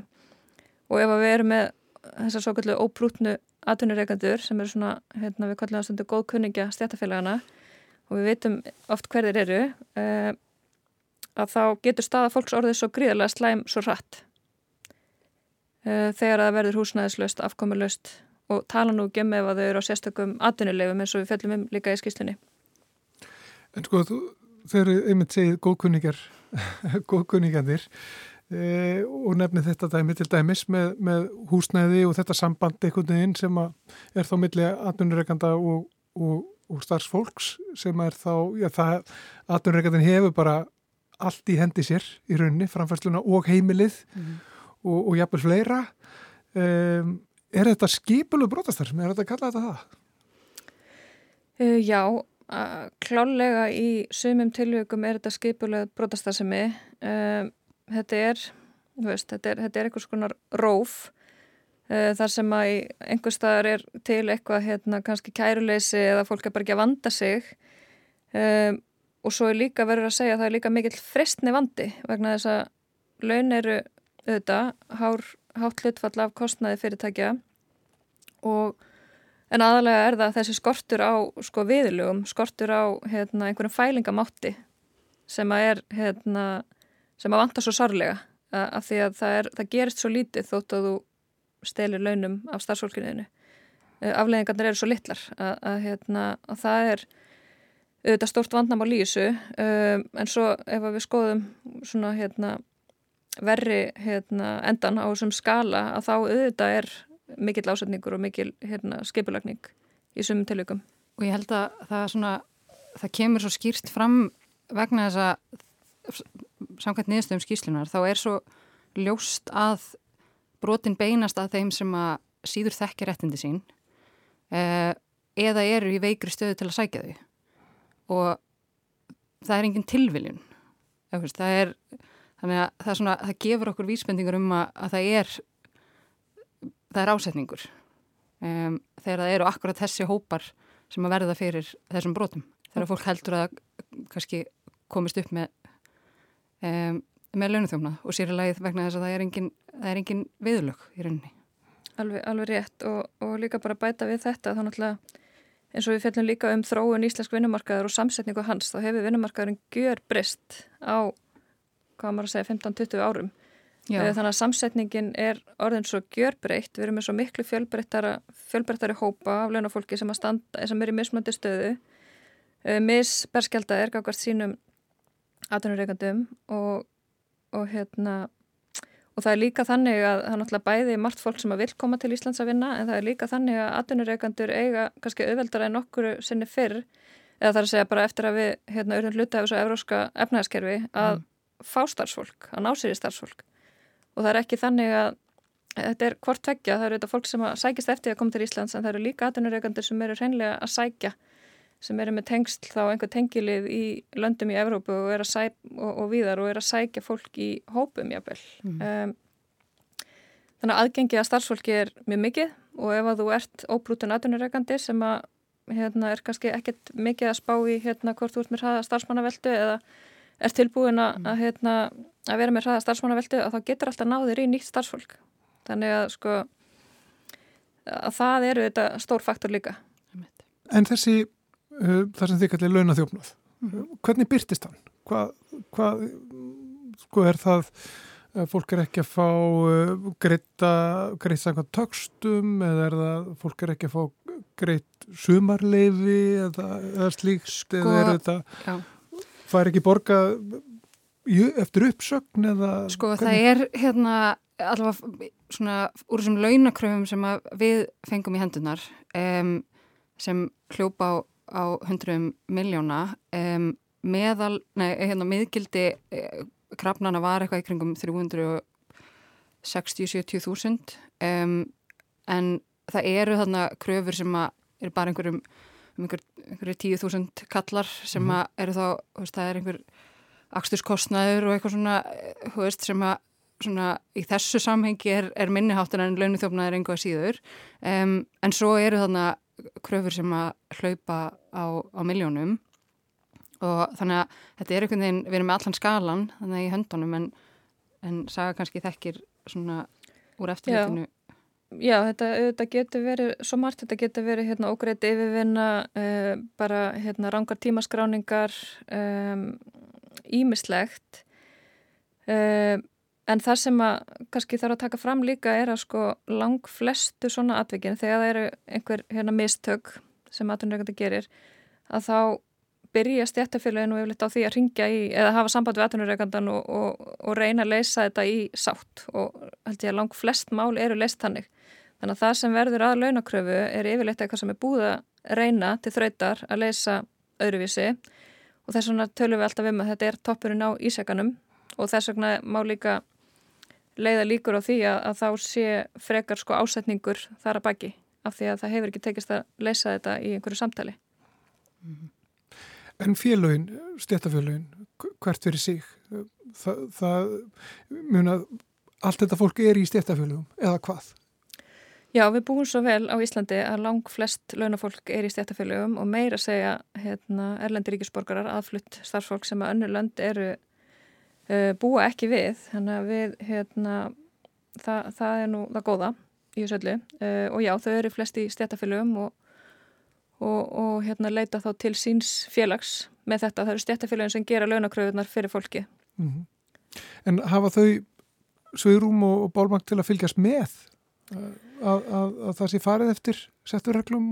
og ef við erum með þessar svo kallu óprútnu atvinnureikandur sem eru svona, hérna við kallum það stundu góðkunningja stjættafélagana og við veitum oft hverðir eru uh, að þá getur staða fólks orðið svo gríðarlega slæm svo hratt. Uh, þegar það verður húsnæðislaust, afkomurlaust og tala nú ekki um ef að þau eru á sérstökum atvinnulegum eins og við fellum um líka í skýslinni. En sko, þú, þegar einmitt segið góðkunningar, góðkunningandir e, og nefnið þetta dæmi til dæmis með, með húsnæði og þetta samband einhvern veginn sem er þá milli atvinnureikanda og, og, og starfsfólks sem er þá, já það, atvinnureikandin hefur bara allt í hendi sér í rauninni, framfærsluna og heimilið mm. og, og jafnvel fleira. Um, er þetta skipulu brotastarfsemi? Er þetta að kalla þetta það? Uh, já, klálega í sumum tilvíkum er þetta skipulega brotastarfsemi. Uh, þetta er, veist, þetta er, þetta er einhvers konar róf uh, þar sem að einhver staðar er til eitthvað hérna, kannski kæruleysi eða fólk er bara ekki að vanda sig og svo er líka verið að segja að það er líka mikill fristni vandi vegna þess að laun eru auðvitað hár hátt hlutfall af kostnaði fyrirtækja og en aðalega er það þessi skortur á sko viðlugum, skortur á hérna, einhverjum fælingamátti sem að er hérna, sem að vanta svo sarlega af því að það, er, það gerist svo lítið þótt að þú stelir launum af starfsfólkinu afleggingarnir eru svo litlar að, að, hérna, að það er auðvitað stórt vandnam á lísu en svo ef við skoðum svona hérna verri hérna, endan á þessum skala að þá auðvitað er mikill ásetningur og mikill hérna, skipulagning í sumum tilökum. Og ég held að það, svona, það kemur svo skýrst fram vegna þess að samkvæmt niðurstöðum skýslunar þá er svo ljóst að brotin beinast að þeim sem að síður þekkja réttindi sín eh, eða eru í veikri stöðu til að sækja þau og það er engin tilviljun það er þannig að það, svona, það gefur okkur vísbendingur um að, að það er það er ásetningur um, þegar það eru akkurat þessi hópar sem að verða fyrir þessum brotum. Þegar fólk heldur að kannski komist upp með um, með launuþjófna og sér í lagið vegna þess að það er engin, það er engin viðlög í rauninni. Alveg, alveg rétt og, og líka bara bæta við þetta þá náttúrulega eins og við fjöldum líka um þróun íslensk vinnumarkaður og samsetningu hans þá hefur vinnumarkaðurinn gjör brist á hvað maður að segja 15-20 árum Já. Eh, þannig að samsetningin er orðin svo gjörbreytt, við erum með svo miklu fjölbreyttari hópa af launafólki sem, sem er í mismöndi stöðu eh, misberskjaldað er gafkvært sínum aðtunureikandum og, og hérna og það er líka þannig að það er náttúrulega bæði margt fólk sem vil koma til Íslands að vinna en það er líka þannig að aðtunureikandur eiga kannski auðveldara en okkur sinni fyrr eða það er að segja bara eftir að við hérna auðvitað hluta af þessu evróska efnæðaskerfi að mm. Fá starfsfólk, að ná sér í starfsfólk og það er ekki þannig að þetta er hvort tveggja, það eru þetta fólk sem sækist eftir að koma til Íslands en það eru líka aðunureikandur sem eru hreinlega að sækja sem eru með tengsl þá einhver tengilið í löndum í Evrópu og, sæ, og, og viðar og er að sækja fólk í hópum jábel mm. um, þannig að aðgengi að starfsfólki er mjög mikið og ef að þú ert óbrútun aðunureikandi sem að hérna, er kannski ekkert mikið að spá í hérna, hvort þú ert með hraða starfsmannaveldu eða er tilbúin að, mm. að, hérna, að vera með hraða starfsmannaveldu og þá getur alltaf náðir í nýtt starfsfólk þannig að sko að það eru þetta stór faktor líka En þessi uh, þar sem þið kallir launathjófnað mm. hvernig byrtist hann? Hvað hva, sko er það fólk er ekki að fá uh, greita greit samkvæmt tökstum eða er það fólk er ekki að fá greit sumarleifi eða, eða slíkt sko, eða er þetta já fær ekki borga eftir uppsögn eða... Sko hvernig? það er hérna allavega svona úr þessum launakröfum sem við fengum í hendunar um, sem hljópa á, á hundruðum miljóna um, meðal, nei, hérna miðgildi eh, krafnana var eitthvað í kringum 360-70 þúsund um, en það eru þarna kröfur sem að er bara einhverjum um einhver, einhverju tíu þúsund kallar sem mm -hmm. að eru þá, veist, það er einhver axturskostnaður og eitthvað svona veist, sem að svona í þessu samhengi er, er minniháttan en launuþjófnaður einhvað síður. Um, en svo eru þarna kröfur sem að hlaupa á, á miljónum og þannig að þetta er einhvern veginn, við erum með allan skalan þannig í höndunum en, en saga kannski þekkir svona úr eftirlitinu Já, þetta, þetta getur verið svo margt, þetta getur verið hérna ógreitt yfirvinna, uh, bara hérna rangar tímaskráningar, ímislegt Uh, en það sem að kannski þarf að taka fram líka er að sko lang flestu svona atvikin þegar það eru einhver hérna mistök sem atvinnureikandi gerir að þá byrja stjættafélaginu yfirleitt á því að ringja í eða hafa samband við atvinnureikandan og, og, og reyna að leysa þetta í sátt og held ég að lang flest mál eru leist þannig. Þannig að það sem verður að launakröfu er yfirleitt eitthvað sem er búið að reyna til þrautar að leysa öðruvísi og þess vegna tölum við alltaf um að þetta er toppurinn á ísækanum og þess vegna má líka leiða líkur á því að, að þá sé frekar sko ásetningur þar að baki af því að það hefur ekki tekist að leysa þetta í einhverju samtali. En félögin, stéttafélögin, hvert fyrir sig, það, það muna, allt þetta fólk er í stéttafélögum eða hvað? Já, við búum svo vel á Íslandi að lang flest launafólk er í stéttafélögum og meira segja hérna, erlendi ríkisborgarar aðflutt starfsfólk sem að önnu lönd eru uh, búa ekki við. Þannig að við hérna, það, það er nú það góða í þessu öllu. Uh, og já þau eru flest í stjættafélögum og, og, og hérna, leita þá til síns félags með þetta, það eru stjættafélögum sem gera launakröðunar fyrir fólki mm -hmm. En hafa þau svögrúm og, og bálmang til að fylgjast með að, að, að það sé farið eftir setturreglum?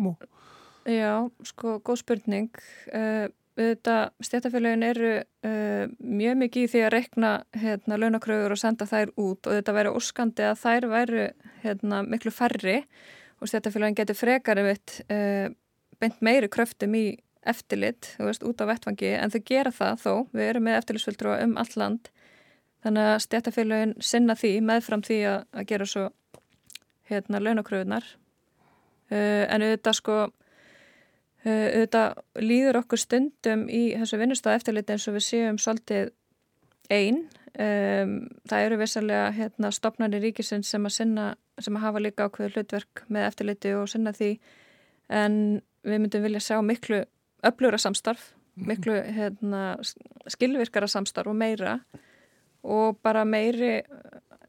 Já, sko, góð spurning uh, stjættafélagin eru uh, mjög mikið í því að rekna hérna, launakröður og senda þær út og þetta væri óskandi að þær væri hérna, miklu færri og stjættafélagin getur frekar einmitt uh, beint meiri kröftum í eftirlit, þú veist, út á vettfangi en þau gera það þó, við erum með eftirlitsfjöldrua um all land. Þannig að stjættafélagin sinna því meðfram því að, að gera svo hérna launakröðunar uh, en auðvitað sko Eh, auðvitað líður okkur stundum í þessu vinnustáð eftirliti eins og við séum svolítið einn. Um, það eru vissalega hérna, stopnarnir ríkisins sem að, sinna, sem að hafa líka ákveðu hlutverk með eftirliti og sinna því. En við myndum vilja sjá miklu öflugra samstarf, mhm. miklu hérna, skilvirkara samstarf og meira og bara meiri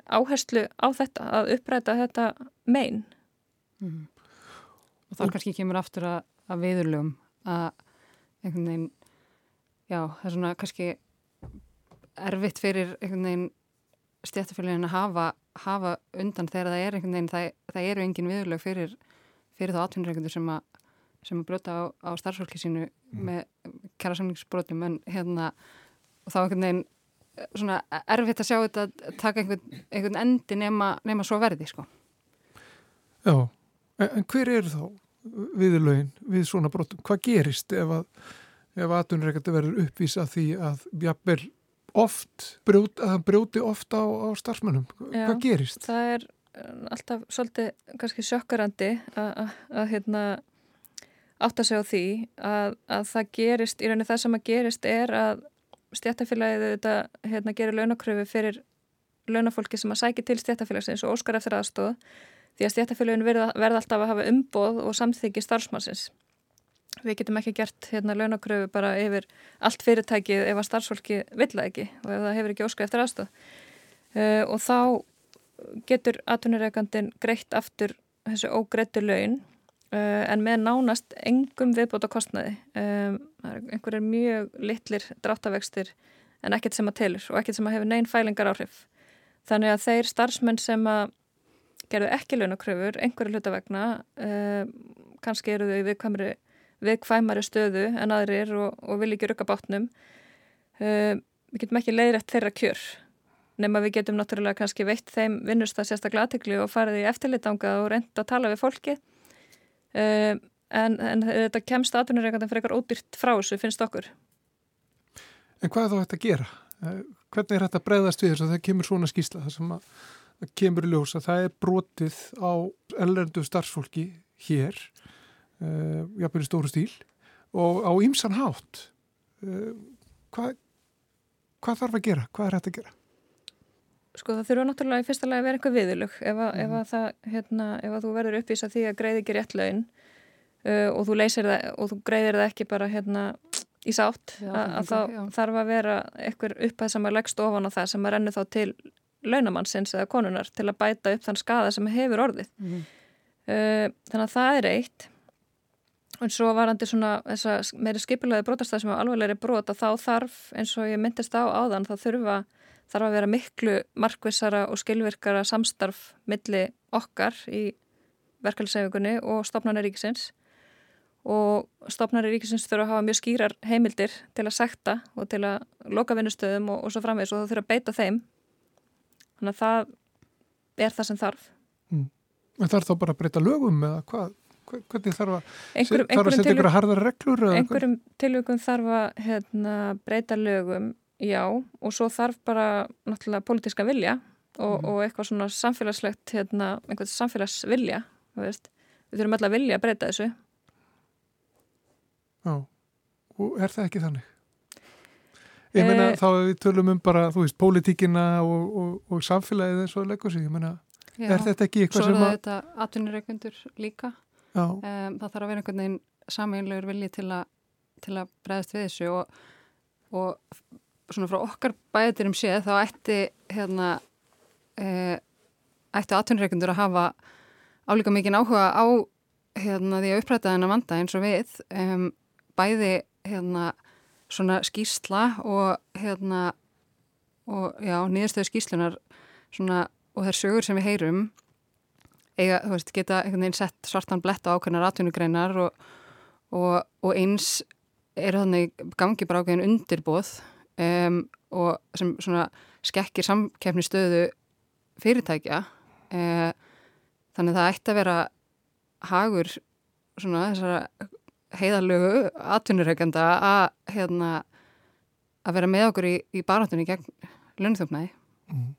áherslu á þetta, að uppræta þetta megin. Mm. Og þar kannski kemur aftur að að viðurlögum að einhvern veginn já, það er svona kannski erfitt fyrir einhvern veginn stjættafélagin að hafa, hafa undan þegar það er einhvern veginn það, það eru engin viðurlög fyrir, fyrir þá atvinnureikundur sem að sem að brota á, á starfsfólki sínu mm. með kæra samlingsbrotum en hérna og þá einhvern veginn svona erfitt að sjá þetta að taka einhvern, einhvern endi nema, nema svo verði sko Já, en, en hver eru þá viðlögin við svona brotum. Hvað gerist ef að, ef aðtunreikandi verður uppvísa því að jafnvel oft, brjóti, að hann brjóti ofta á, á starfsmönnum? Já, Hvað gerist? Það er eh, alltaf svolítið kannski sjökkarandi að hérna átt að segja á því að, að það gerist, í rauninni það sem að gerist er að stjættafélagið þetta hérna gerir launakröfu fyrir launafólki sem að sækja til stjættafélagsins og óskar eftir aðstóð því að stjættafélagin verða, verða alltaf að hafa umboð og samþyggi starfsmannsins. Við getum ekki gert hérna launakröfu bara yfir allt fyrirtækið ef að starfsfólki vilja ekki og ef það hefur ekki óskar eftir aðstöð. Uh, og þá getur atvinnureikandin greitt aftur þessu ógreittu laun en með nánast engum viðbóta kostnaði. Um, einhver er mjög litlir dráttavextir en ekkert sem að telur og ekkert sem að hefur neinn fælingar áhrif. Þannig að þeir starfsmenn sem að gerðu ekki launakröfur, einhverju hlutavegna uh, kannski eru þau viðkvæmari, viðkvæmari stöðu en aðrir og, og vil ekki rukka bátnum uh, við getum ekki leiðrætt þeirra kjör nema við getum náttúrulega kannski veitt þeim vinnust að sérstaklega aðtegli og farið í eftirlitanga og reynda að tala við fólki uh, en, en þetta kemst aðunurreikandum fyrir eitthvað ódýrt frá þessu finnst okkur En hvað er þá þetta að gera? Hvernig er þetta að breyðast við þess að það kemur svona skýsla þar sem að kemur ljós að það er brotið á ellendu starfsfólki hér uh, jafnveg í stóru stíl og á ýmsan hátt uh, hvað hvað þarf að gera? Hvað er þetta að gera? Sko það þurfa náttúrulega í fyrsta lagi að vera eitthvað viðlug ef, að, mm. ef, að það, hérna, ef að þú verður uppvísa því að greiði ekki rétt laun uh, og þú leysir það og þú greiðir það ekki bara hérna í sátt já, að, að þá já. þarf að vera eitthvað uppæð sem að leggst ofan á það sem að rennu þá til launamannsins eða konunar til að bæta upp þann skada sem hefur orðið. Mm uh, þannig að það er eitt. Og svo varandi svona meiri skipilagi brotastað sem er alveglega brot að þá þarf, eins og ég myndist á áðan, þá þurfa þarf að vera miklu markvissara og skilvirkara samstarf milli okkar í verkefliðsefingunni og stopnarnar ríkisins og stopnarnar ríkisins þurfa að hafa mjög skýrar heimildir til að sekta og til að loka vinnustöðum og, og svo framvegs og það þurfa að beita þeim þannig að það er það sem þarf mm. En þarf þá bara að breyta lögum eða hvað? Hvernig þarf að, einhverjum, þarf að setja ykkur að harðar reglur? Einhverjum tilvíkum þarf að hérna, breyta lögum, já og svo þarf bara náttúrulega pólitíska vilja og, mm. og eitthvað svona samfélagslegt hérna, einhvern samfélagsvilja við þurfum alltaf að vilja að breyta þessu. Já, og er það ekki þannig? Ég meina eh, þá við tölum um bara, þú veist, pólitíkina og, og, og samfélagið eins og leggur sig, ég meina, Já, er þetta ekki eitthvað sem að... Svo er þetta atvinnureikundur líka, um, það þarf að vera einhvern veginn sameinlegur vilji til, til að breyðast við þessu og, og svona frá okkar bæðurum séð þá ætti hérna, e, ætti atvinnureikundur að hafa álíka mikið áhuga á hérna, því að uppræta þennan vanda eins og við um, bæði hérna svona skýrsla og hérna og já, nýðastöðu skýrslunar svona og þær sögur sem við heyrum eiga, þú veist, geta einhvern veginn sett svartan blett á ákveðnar atvinnugreinar og, og, og eins er þannig gangi bara ákveðin undirbóð um, og sem svona skekkir samkefni stöðu fyrirtækja uh, þannig að það ætti að vera hagur svona þessara heiðalögu atvinnureikanda að hérna, að vera með okkur í, í barátunni gegn lönnþjófnæði mm.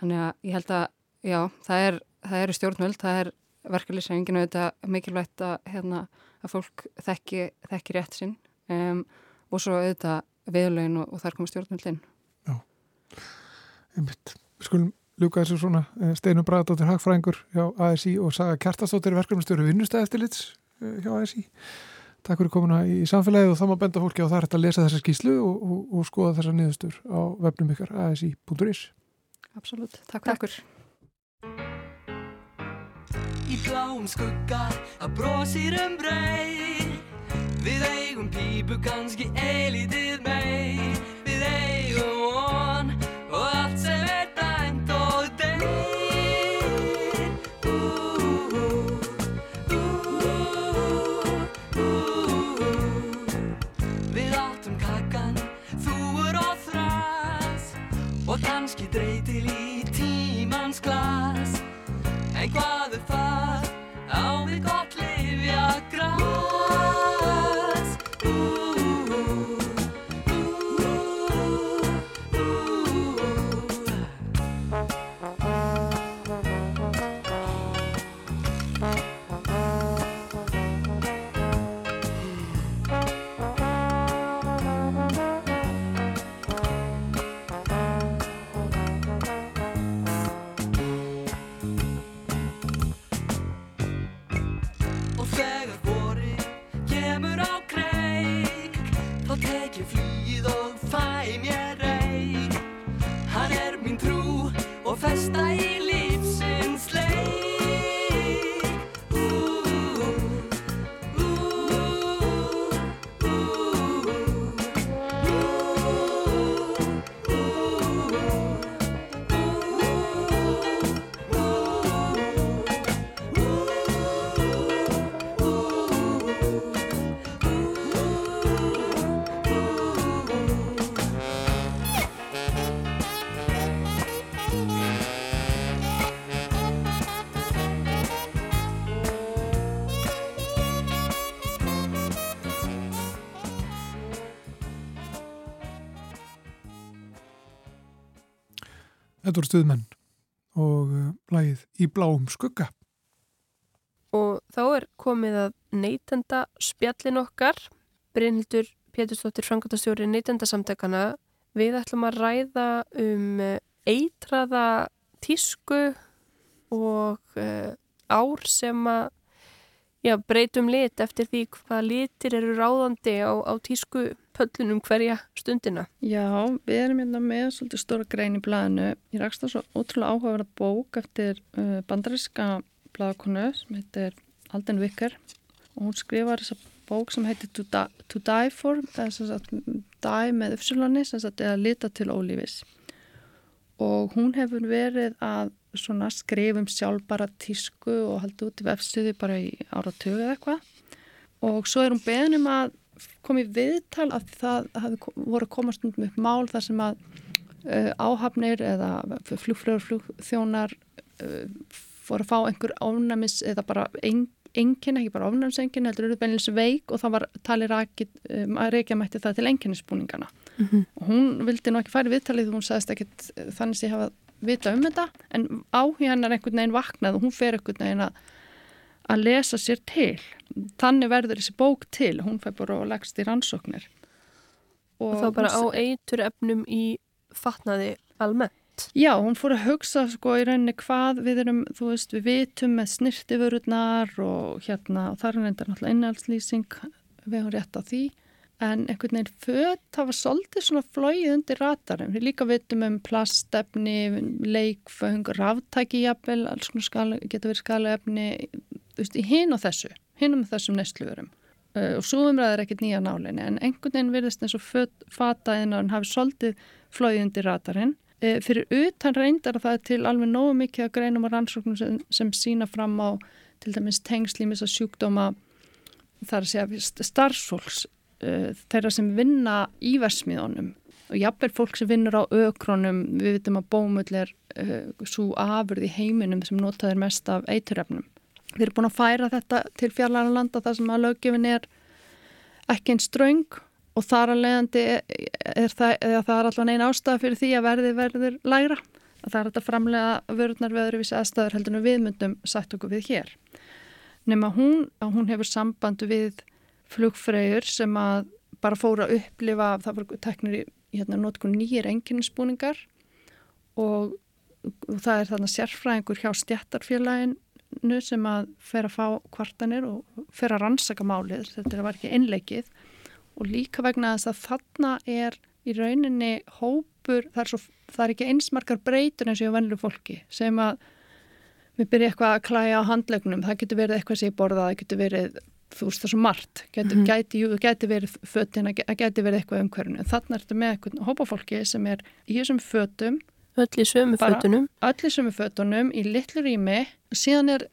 þannig að ég held að já, það er, það er stjórnvöld það er verkefliðsæfinginu auðvitað mikilvægt að, hérna, að fólk þekki, þekki rétt sinn um, og svo auðvitað viðlögin og, og þar komur stjórnvöldin Já, einmitt Við skulum ljúka þessu svona eh, Steinum Bræðardóttir Hagfræðingur hjá ASI og Saga Kjartastóttir verkefnumstjóru vinnustæðistilits Eh, hjá ASI. Takk fyrir komuna í samfélagið og þá má benda fólki á það að lesa þessa skýslu og, og, og skoða þessa niðurstur á webnum ykkar asi.is. Absolut, takk fyrir okkur. Í bláum skugga að bróðsýr um brei Við eigum pípu kannski eilítið mei Við eigum von og allt sem er dæmt og deg kannski dreytil í tímans Þetta voru stuðmenn og uh, lagið í bláum skugga. Og þá er komið að neytenda spjallin okkar. Brynhildur Pétursdóttir, frangatastjóri neytendasamtekana. Við ætlum að ræða um uh, eitraða tísku og uh, ár sem að já, breytum lit eftir því hvað litir eru ráðandi á, á tísku pöllunum hverja stundina. Já, við erum hérna með svolítið stóra grein í blæðinu. Ég rakst það svo ótrúlega áhugaverða bók eftir uh, bandaríska blæðakonu sem heitir Alden Wicker og hún skrifar þessa bók sem heitir To, Die, to Die For, það er sem sagt Die með uppsölunni, sem sagt eða lita til ólífis og hún hefur verið að svona skrifum sjálfbara tísku og haldi út í vefstuði bara í áratögu eða eitthvað og svo er hún beðnum að koma í viðtal að það hafi voru að koma stundum upp mál þar sem að uh, áhafnir eða flugflögur flugþjónar uh, fóru að fá einhver ofnæmis eða bara engin, ekki bara ofnæmisengin heldur eru beinleins veik og það var talið um, að reykja mætti það til enginninsbúningana mm -hmm. og hún vildi nú ekki færi viðtalið og hún sagðist ekkit þannig að ég hafa vita um þetta en er einhvern veginn vaknað og hún fer einhvern veginn að, að lesa sér til. Þannig verður þessi bók til, hún fær bara og leggst í rannsóknir. Og, og þá bara á eitur efnum í fatnaði almennt? Já, hún fór að hugsa sko í rauninni hvað við erum, þú veist, við vitum með snirtiförurnar og hérna og þar er þetta náttúrulega innhaldslýsing við höfum rétt á því en einhvern veginn fött hafa svolítið svona flóið undir ratarum. Við líka vitum um plastefni, leikföng, ráftæki jafnvel, alls konar getur verið skalefni í hinn og þessu, hinn og þessum neistluverum. Uh, og svo umræðir ekkert nýja nálinni en einhvern veginn virðist eins og fataðin að hann hafi svolítið flóið undir ratarinn. Uh, fyrir utan reyndar að það til alveg nógu mikið að greinum og rannsóknum sem, sem sína fram á til dæmis tengslímis að sjúkdóma þar að segja starfsfólks uh, þeirra sem vinna í versmiðunum og jafnveg fólk sem vinnur á ökronum, við vitum að bómull er uh, svo afurð í heiminum sem notaður mest af eiturrefnum. Við erum búin að færa þetta til fjarlæðanlanda þar sem að löggefin er ekki einn ströng og þar að leiðandi er, er það, það er alltaf einn ástæða fyrir því að verði verður lægra. Það er þetta framlega vörðnar við öðruvísi aðstæður heldur en við myndum sætt okkur við hér. Nefn að hún, að hún hefur samband við flugfreyjur sem að bara fóra að upplifa, það var teknir í hérna notkun nýjir enginninsbúningar og, og það er þarna sérfræðingur hjá stjættarfélaginu sem að fer að fá kvartanir og fer að rannsaka málið, þetta var ekki einleikið og líka vegna þess að þarna er í rauninni hópur, það er, svo, það er ekki einsmarkar breytur eins og ég venlu fólki sem að við byrjum eitthvað að klæja á handlegnum, það getur verið eitthvað sem ég borða, það getur verið þú veist það er svo margt, geti, mm -hmm. gæti, jú, gæti verið fötin, að gæti verið eitthvað umhverfinu. Þannig er þetta með eitthvað hópafólki sem er í þessum fötum öll í sömu fötunum. öll í sömu fötunum í litlu rými. Síðan er,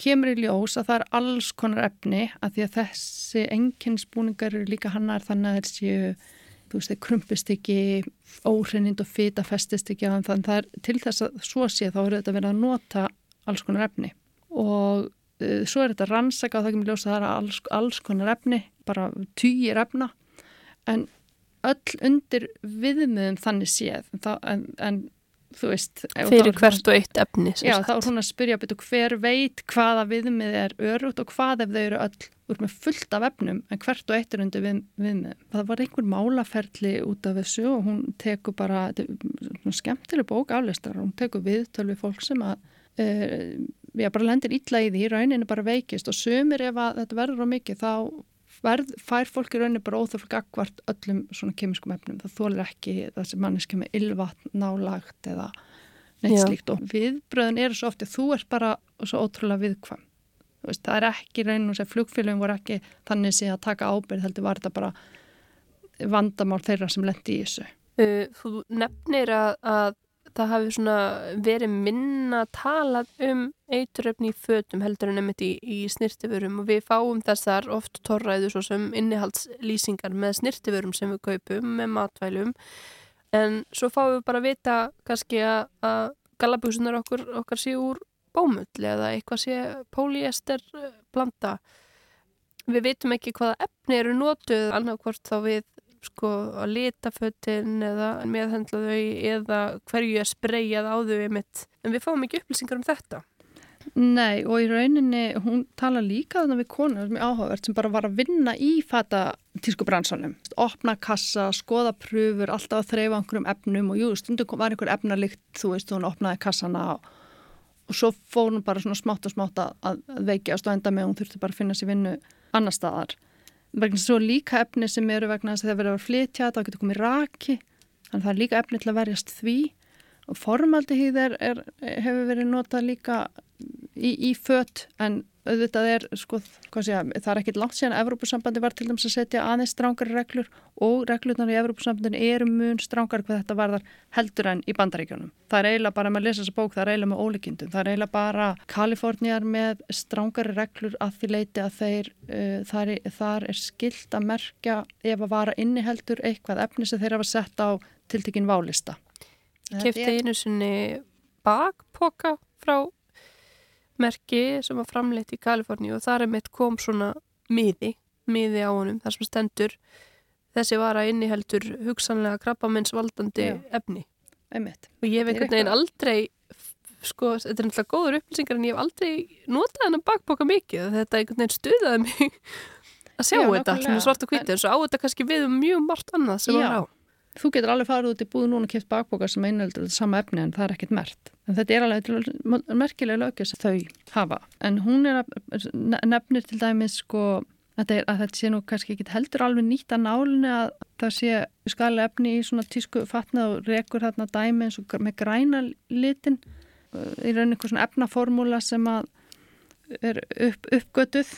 kemur í ljós að það er alls konar efni að því að þessi enginsbúningar eru líka hannar þannig að þessi þú veist, þeir krumpist ekki óhrinnind og fita festist ekki þannig að það er til þess að svo sé þá eru þetta verið að nota alls konar efni. Og Eh, svo er þetta rannsaka og það kemur ljósa að það er alls, alls konar efni, bara týjir efna. En öll undir viðmiðum þannig séð. En, en, en þú veist fyrir hvert og eitt efni já þá er hún að spyrja betur hver veit hvaða viðmið er örugt og hvað ef þau eru öll úr með fullt af efnum en hvert og eitt er undir við, viðmiðum. Það var einhver málaferli út af þessu og hún tekur bara skemmtileg bók aflistar hún tekur viðtöl við fólk sem að við bara lendir illa í því, rauninu bara veikist og sumir ef þetta verður á mikið þá verð, fær fólk í rauninu bara óþörflug akkvart öllum svona kemiskum efnum. Það þólir ekki þessi manneski með ylvatn, nálagt eða neitt Já. slíkt. Og viðbröðin eru svo oft að þú ert bara svo ótrúlega viðkvam veist, það er ekki rauninu sem flugfélagin voru ekki þannig sé að taka ábyrð heldur var þetta bara vandamál þeirra sem lendi í þessu. Uh, Þú nefnir að, að það hafi svona verið minna talað um eituröfni í fötum heldur en nefnitt í, í snirtiförum og við fáum þessar oft torræðu svo sem innihaldslýsingar með snirtiförum sem við kaupum með matvælum. En svo fáum við bara vita kannski að, galabúsunar okkur, okkar sé úr bómull eða eitthvað sé póliester blanda við veitum ekki hvaða efni eru nótuð annarkvort þá við sko að lita föttin eða meðhendla þau eða hverju að spreyjað á þau einmitt. en við fáum ekki upplýsingar um þetta. Nei og í rauninni hún tala líka þannig við konar sem er áhugavert sem bara var að vinna í fata tísku bransanum, opna kassa skoða pröfur, alltaf að þreyfa einhverjum efnum og jú, stundu var einhver efnalikt þú veist, hún opnaði kassana og, og svo fór hún bara svona smátt og smátt að, að veikjast og enda með hún þurfti bara að finna sér vinnu annar staðar vegna svo líka efni sem eru vegna þess að það verður að flytja það getur komið raki. Þannig að það er líka efni til að verjast því formaldehýð hefur verið notað líka í, í fött en auðvitað er, sko, sé það er ekkit langt síðan að Evrópusambandi var til dæmis að setja aðeins strángari reglur og reglurnar í Evrópusambandinu eru mun strángari hvað þetta varðar heldur en í bandaríkjónum. Það er eiginlega bara að lesa þessa bók, það er eiginlega með ólíkindum. Það er eiginlega bara Kaliforniar með strángari reglur að því leiti að þeir, uh, þar, er, þar er skilt að merkja ef að vara inniheldur eitthvað efni sem þeir hafa sett á tiltekinn válista. Kæfti einu sinni bakpoka frá merki sem var framleitt í Kaliforni og þar er mitt kom svona miði, miði á honum þar sem stendur þessi vara inniheldur hugsanlega krabbamennsvaldandi efni. Einmitt. og ég hef einhvern veginn aldrei sko, þetta er náttúrulega góður upplýsingar en ég hef aldrei notað hennar bakboka mikið. Þetta einhvern veginn stuðaði mig að sjá Já, þetta, svona svart og hvítið en svo á þetta kannski við um mjög margt annað sem Já. var á Þú getur alveg farið út í búð núna og kæft bakbókar sem einheldur þetta sama efni en það er ekkit mert. En þetta er alveg merkilega lögja sem þau hafa. En hún er að nefnir til dæmis sko að þetta sé nú kannski ekki heldur alveg nýtt að nálinni að það sé skali efni í svona tísku fatnað og rekur þarna dæmi eins og með græna litin í rauninni eitthvað svona efnaformúla sem að er upp, uppgötuð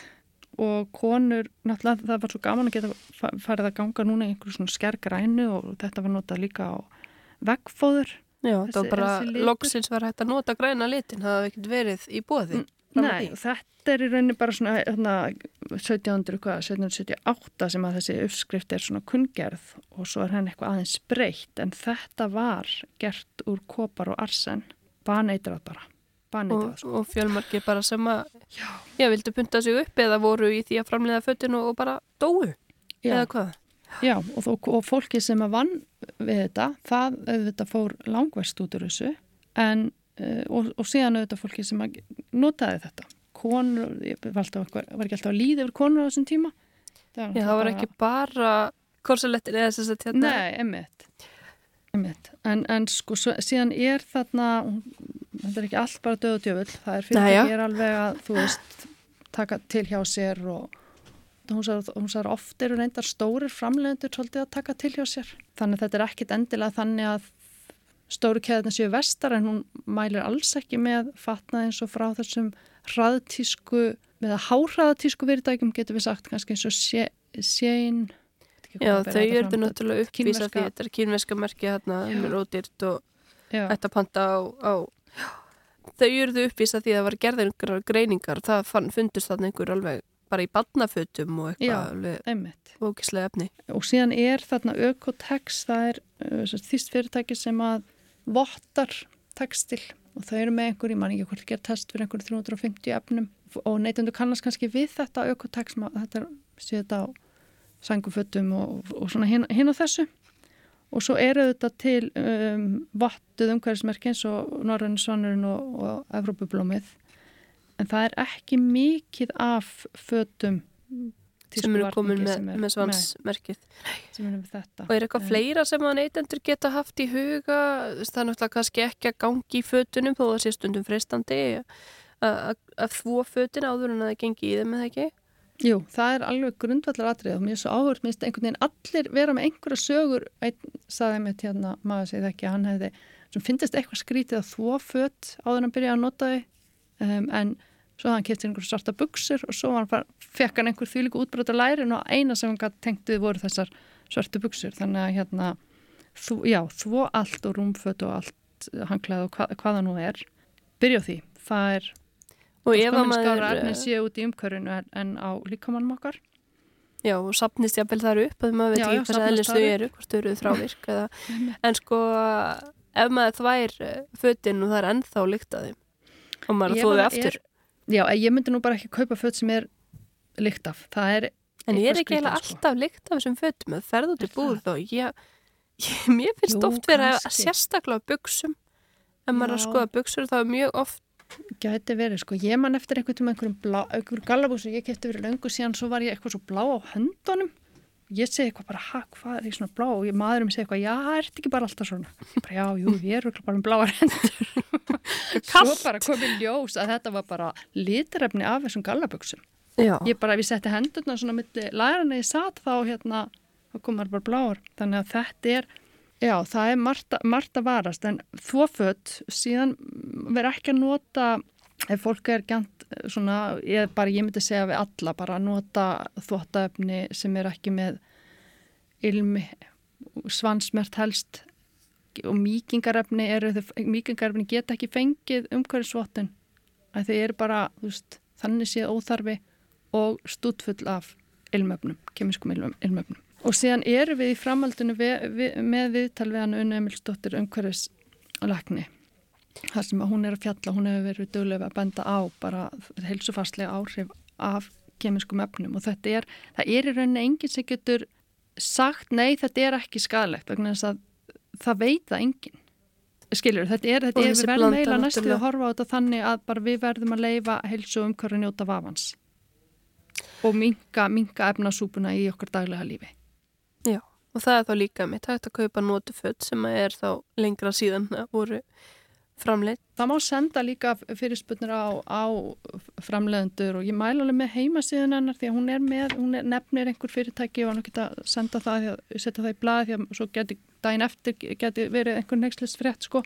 og konur, náttúrulega það var svo gaman að geta farið að ganga núna í einhverju svona skergrænu og þetta var notað líka á veggfóður. Já, það Þessi- var bara loksins var hægt að nota græna litin, það hafði ekkert verið í bóði. Nei, þetta er í rauninni bara svona hérna, 1700, hvað, 1778 sem að þessi uppskrift er svona kunngerð og svo er henni eitthvað aðeins breytt en þetta var gert úr kopar og arsen, baneitrað bara, baneitrað og, sko. og fjölmarki bara sem að já, vildu punta sig upp eða voru í því að framleiða fötinu og bara dóu Já. eða hvað Já, og, þó, og fólki sem að vann við þetta, það auðvitað fór langverst út úr þessu en, uh, og, og síðan auðvitað fólki sem að notaði þetta. Konur, ég var, alltaf, var ekki alltaf að líða yfir konur á þessum tíma? Já, það var ekki bara korsalettin eða þess að hérna Nei, emmitt. En, en sko, síðan er þarna, þetta er ekki allt bara döð og djöfull, það er fyrir ekki er alveg að, þú veist, taka til hjá sér og hún sagði oft eru reyndar stórir framlegendur svolítið að taka til hjá sér. Þannig að þetta er ekkit endilega þannig að stóru keðina séu vestar en hún mælir alls ekki með fatnað eins og frá þessum hraðtísku, með að háhraðtísku fyrirtækjum getur við sagt kannski eins og sé, séin Já, þau eru náttúrulega uppvísa því þetta er kínverska merki hérna, er ódýrt og að panta á, á þau eru uppvísa því að það var gerðir einhverjar greiningar, það fann, fundust þarna einhver alveg bara í badnafötum og eitthvað ógislega efni. Og síðan er þarna Ökotex, það er uh, þýst fyrirtæki sem að vottar textil og þau eru með einhver, ég man ekki hvort gera test fyrir einhverju 350 efnum og neytundu kannast kannski við þetta Ökotex, þetta séð þetta á sangufötum og, og svona hinn, hinn á þessu. Og svo eru þetta til um, vottuð umhverfismerki eins og Norrönn Svannurinn og, og Evrópublómið. En það er ekki mikið af fötum sem eru komin tískuvarningi með, er- með svansmerkið. Og er eitthvað En- fleira sem að neytendur geta haft í huga? Það er náttúrulega kannski ekki að gangi í fötunum þó það sé stundum freistandi að- þvó fötin áður en að það gengi í þeim eða ekki Jú, það er alveg grundvallar atrið og mér er svo áhört, mér finnst einhvern veginn allir vera með einhverja sögur, einn saði mér hérna, maður segið ekki hann hefði sem finnst eitthvað skrítið að þvó fött áður en að byrja að nota þau. Um, en svo hann keft sér einhverja svarta buksur og svo hann bara, fekk hann einhver þvílíku útbrota lærin og eina sem hann gæti tengt við voru þessar svartu buksur þannig að hérna, þú, já, þvó allt og rúmfött og allt hanglaði og hva, hvaða nú er. Byrja á því, það er og ef að maður efni séu út í umkörunu en, en á líkamannum okkar. Já, og sapnist jáfnvel þar upp að maður veit ekki hvað þar þau eru hvort þau eru þrávirk eða, en sko ef maður þvær eh, fötin og það er ennþá líkt að þeim og maður aftur? er- Já, en ég myndi nú bara ekki kaupa föt sem er lykt af. Það er en ég er ekki skrítið, sko. alltaf líkt af þessum fötum? Að ferð út í búð og ég, ég mér finnst Jú, oft vera kannski. sérstaklega buksum ef maður er að skoða buksur þá er mjög oft Gæti verið, sko. Ég man eftir einhvern tíma einhverjum einhverjum gallabúsum ég kefti verið löngu síðan, svo var ég eitthvað svo blá á höndunum. Ég segi eitthvað bara, ha, hvað er ég svona blá? Og ég, maðurum segi eitthvað, já, er þetta ekki bara alltaf svona? Bara, já, jú, ég er bara með bláar hendur. svo bara komið ljós að þetta var bara litrefni af þessum gallabuxum. já. Ég bara, ef ég setti hendurna svona milli lærarna ég satt þá hérna, þá komar bara bláar. Þannig að þetta er, já, það er margt, margt að varast en þvoföt síðan verður ekki að nota ef fólk er gænt svona, ég, bara, ég myndi segja við alla bara að nota þvóttaefni sem er ekki með ilmi, svansmert helst og mýkingarefni eru, mýkingarefni geta ekki fengið umhverjusvottun að þau eru bara, þú veist, þannig séð óþarfi og stútfull af ilmöfnum, kemiskum ilmöfnum. Og síðan eru við í framhaldinu við, við, með viðtal við hann Unni Emilsdóttir umhverfislækni þar sem hún er að fjalla, hún hefur verið dögulega að benda á bara heilsufarslega áhrif af kemiskum efnum. Og þetta er, það er í rauninni enginn sem getur sagt nei þetta er ekki skadalegt vegna þess að það veit það enginn. Skiljur, þetta er, þetta er við verðum eiginlega næstu að horfa á þetta þannig að bara við verðum að leifa heilsu umhverju njóta vafans og minga, minga efnasúpuna í okkar daglega lífi og það er þá líka mitt hægt að kaupa nótuföld sem er þá lengra síðan að voru framleitt. Það má senda líka fyrirspunir á, á framleiðendur og ég mæla alveg með heimasíðun hennar því að hún er með, hún er, nefnir einhver fyrirtæki og hann geta senda það, setja það í blað því að svo geti daginn eftir geti verið einhver nextlist frétt sko.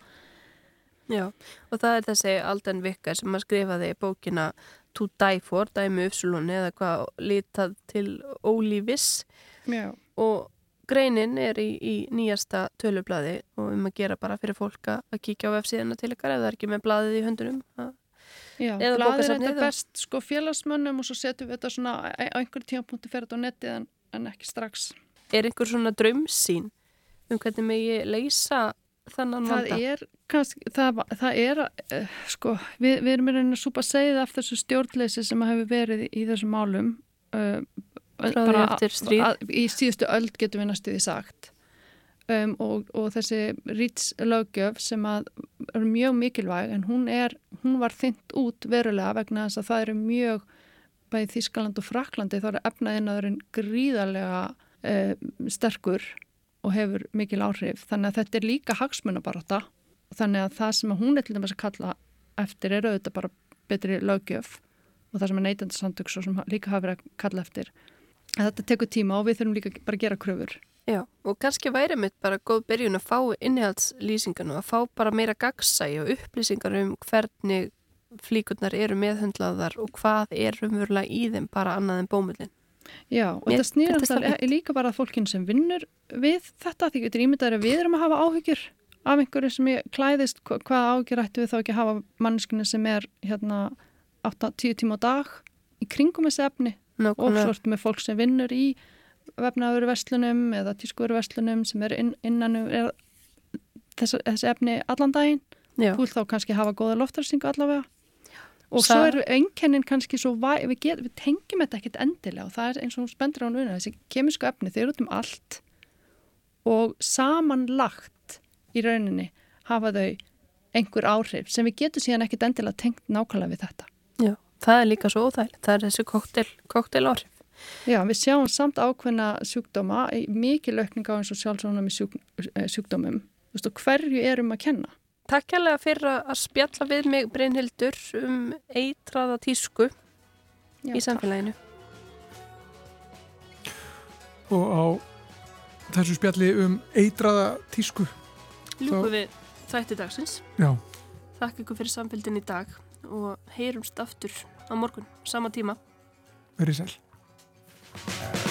Já, og það er þessi Alden Vikkar sem að skrifaði bókina To Die For, dæmi uppsulunni eða hvað lítað til ólífis Já. og Greinin er í, í nýjasta tölublaði og um að gera bara fyrir fólk að kíkja á vefsíðana til ykkar ef það er ekki með blaðið í höndunum. Já, blaðið er þetta best sko félagsmönnum og svo setjum við þetta svona á einhverjum tímapunkti þetta á netti en, en ekki strax. Er einhver svona drömsín um hvernig megi leysa þannan það vanda? Er, kannski, það, það er, uh, sko, við, við erum í rauninu að súpa segið af þessu stjórnleysi sem hefur verið í þessum málum uh, bara að, í síðustu öll getum við næstuði sagt. Um, og, og þessi rýtslögjöf sem að er mjög mikilvæg en hún, er, hún var þynt út verulega vegna þess að það eru mjög bæðið Þískaland og Fraklandi þá er efnaðinaðurinn gríðarlega uh, sterkur og hefur mikil áhrif. Þannig að þetta er líka hagsmunabaróta þannig að það sem að hún er til dæmis að kalla eftir er auðvitað bara betri lögjöf og það sem er neytandarsamtöks og sem líka hafa verið að kalla eftir þetta tekur tíma og við þurfum líka bara að gera kröfur. Já, og kannski væri mitt bara góð byrjun að fá innihaldslýsingarnu, að fá bara meira gagsæg og upplýsingar um hvernig flíkurnar eru meðhundlaðar og hvað er umverulega í þeim bara annað en bómullin. Já, og Mér, þetta snýr alltaf líka bara að fólkin sem vinnur við þetta, því getur ímyndaður að við erum að hafa áhyggjur af einhverju sem ég klæðist, hvað áhyggjur ættu við þá ekki að hafa manneskinu sem er hérna 8-10 tíma á dag í kringum þessi efni og svort með fólk sem vinnur í vefnaveruverslunum eða tískuveruverslunum sem er inn, innan er þess, þessi efni allan daginn. Vil þá kannski hafa góða loftarsingu allavega. Og Sa svo eru enkennin kannski svo væ, við, get, við tengjum þetta ekkert endilega og það er eins og spendur á núna þessi kemisku efni, þeir eru út um allt og samanlagt í rauninni hafa þau einhver áhrif sem við getum síðan ekkert endilega tengt nákvæmlega við þetta. Já það er líka svo óþægilegt, það er þessi koktel, áhrif. Já, við sjáum samt ákveðna sjúkdóma, mikið lökninga á eins og sjálfsónum í sjúk, eh, sjúkdómum. Þú veist, og hverju erum að kenna? Takk kærlega fyrir að spjalla við mig Brynhildur um eitraða tísku Já, í samfélaginu. Og á þessu spjalli um eitraða tísku. Ljúku við þætti dagsins. Já. Takk ykkur fyrir samfélgin í dag og heyrumst aftur á morgun, sama tíma. Verið sæl.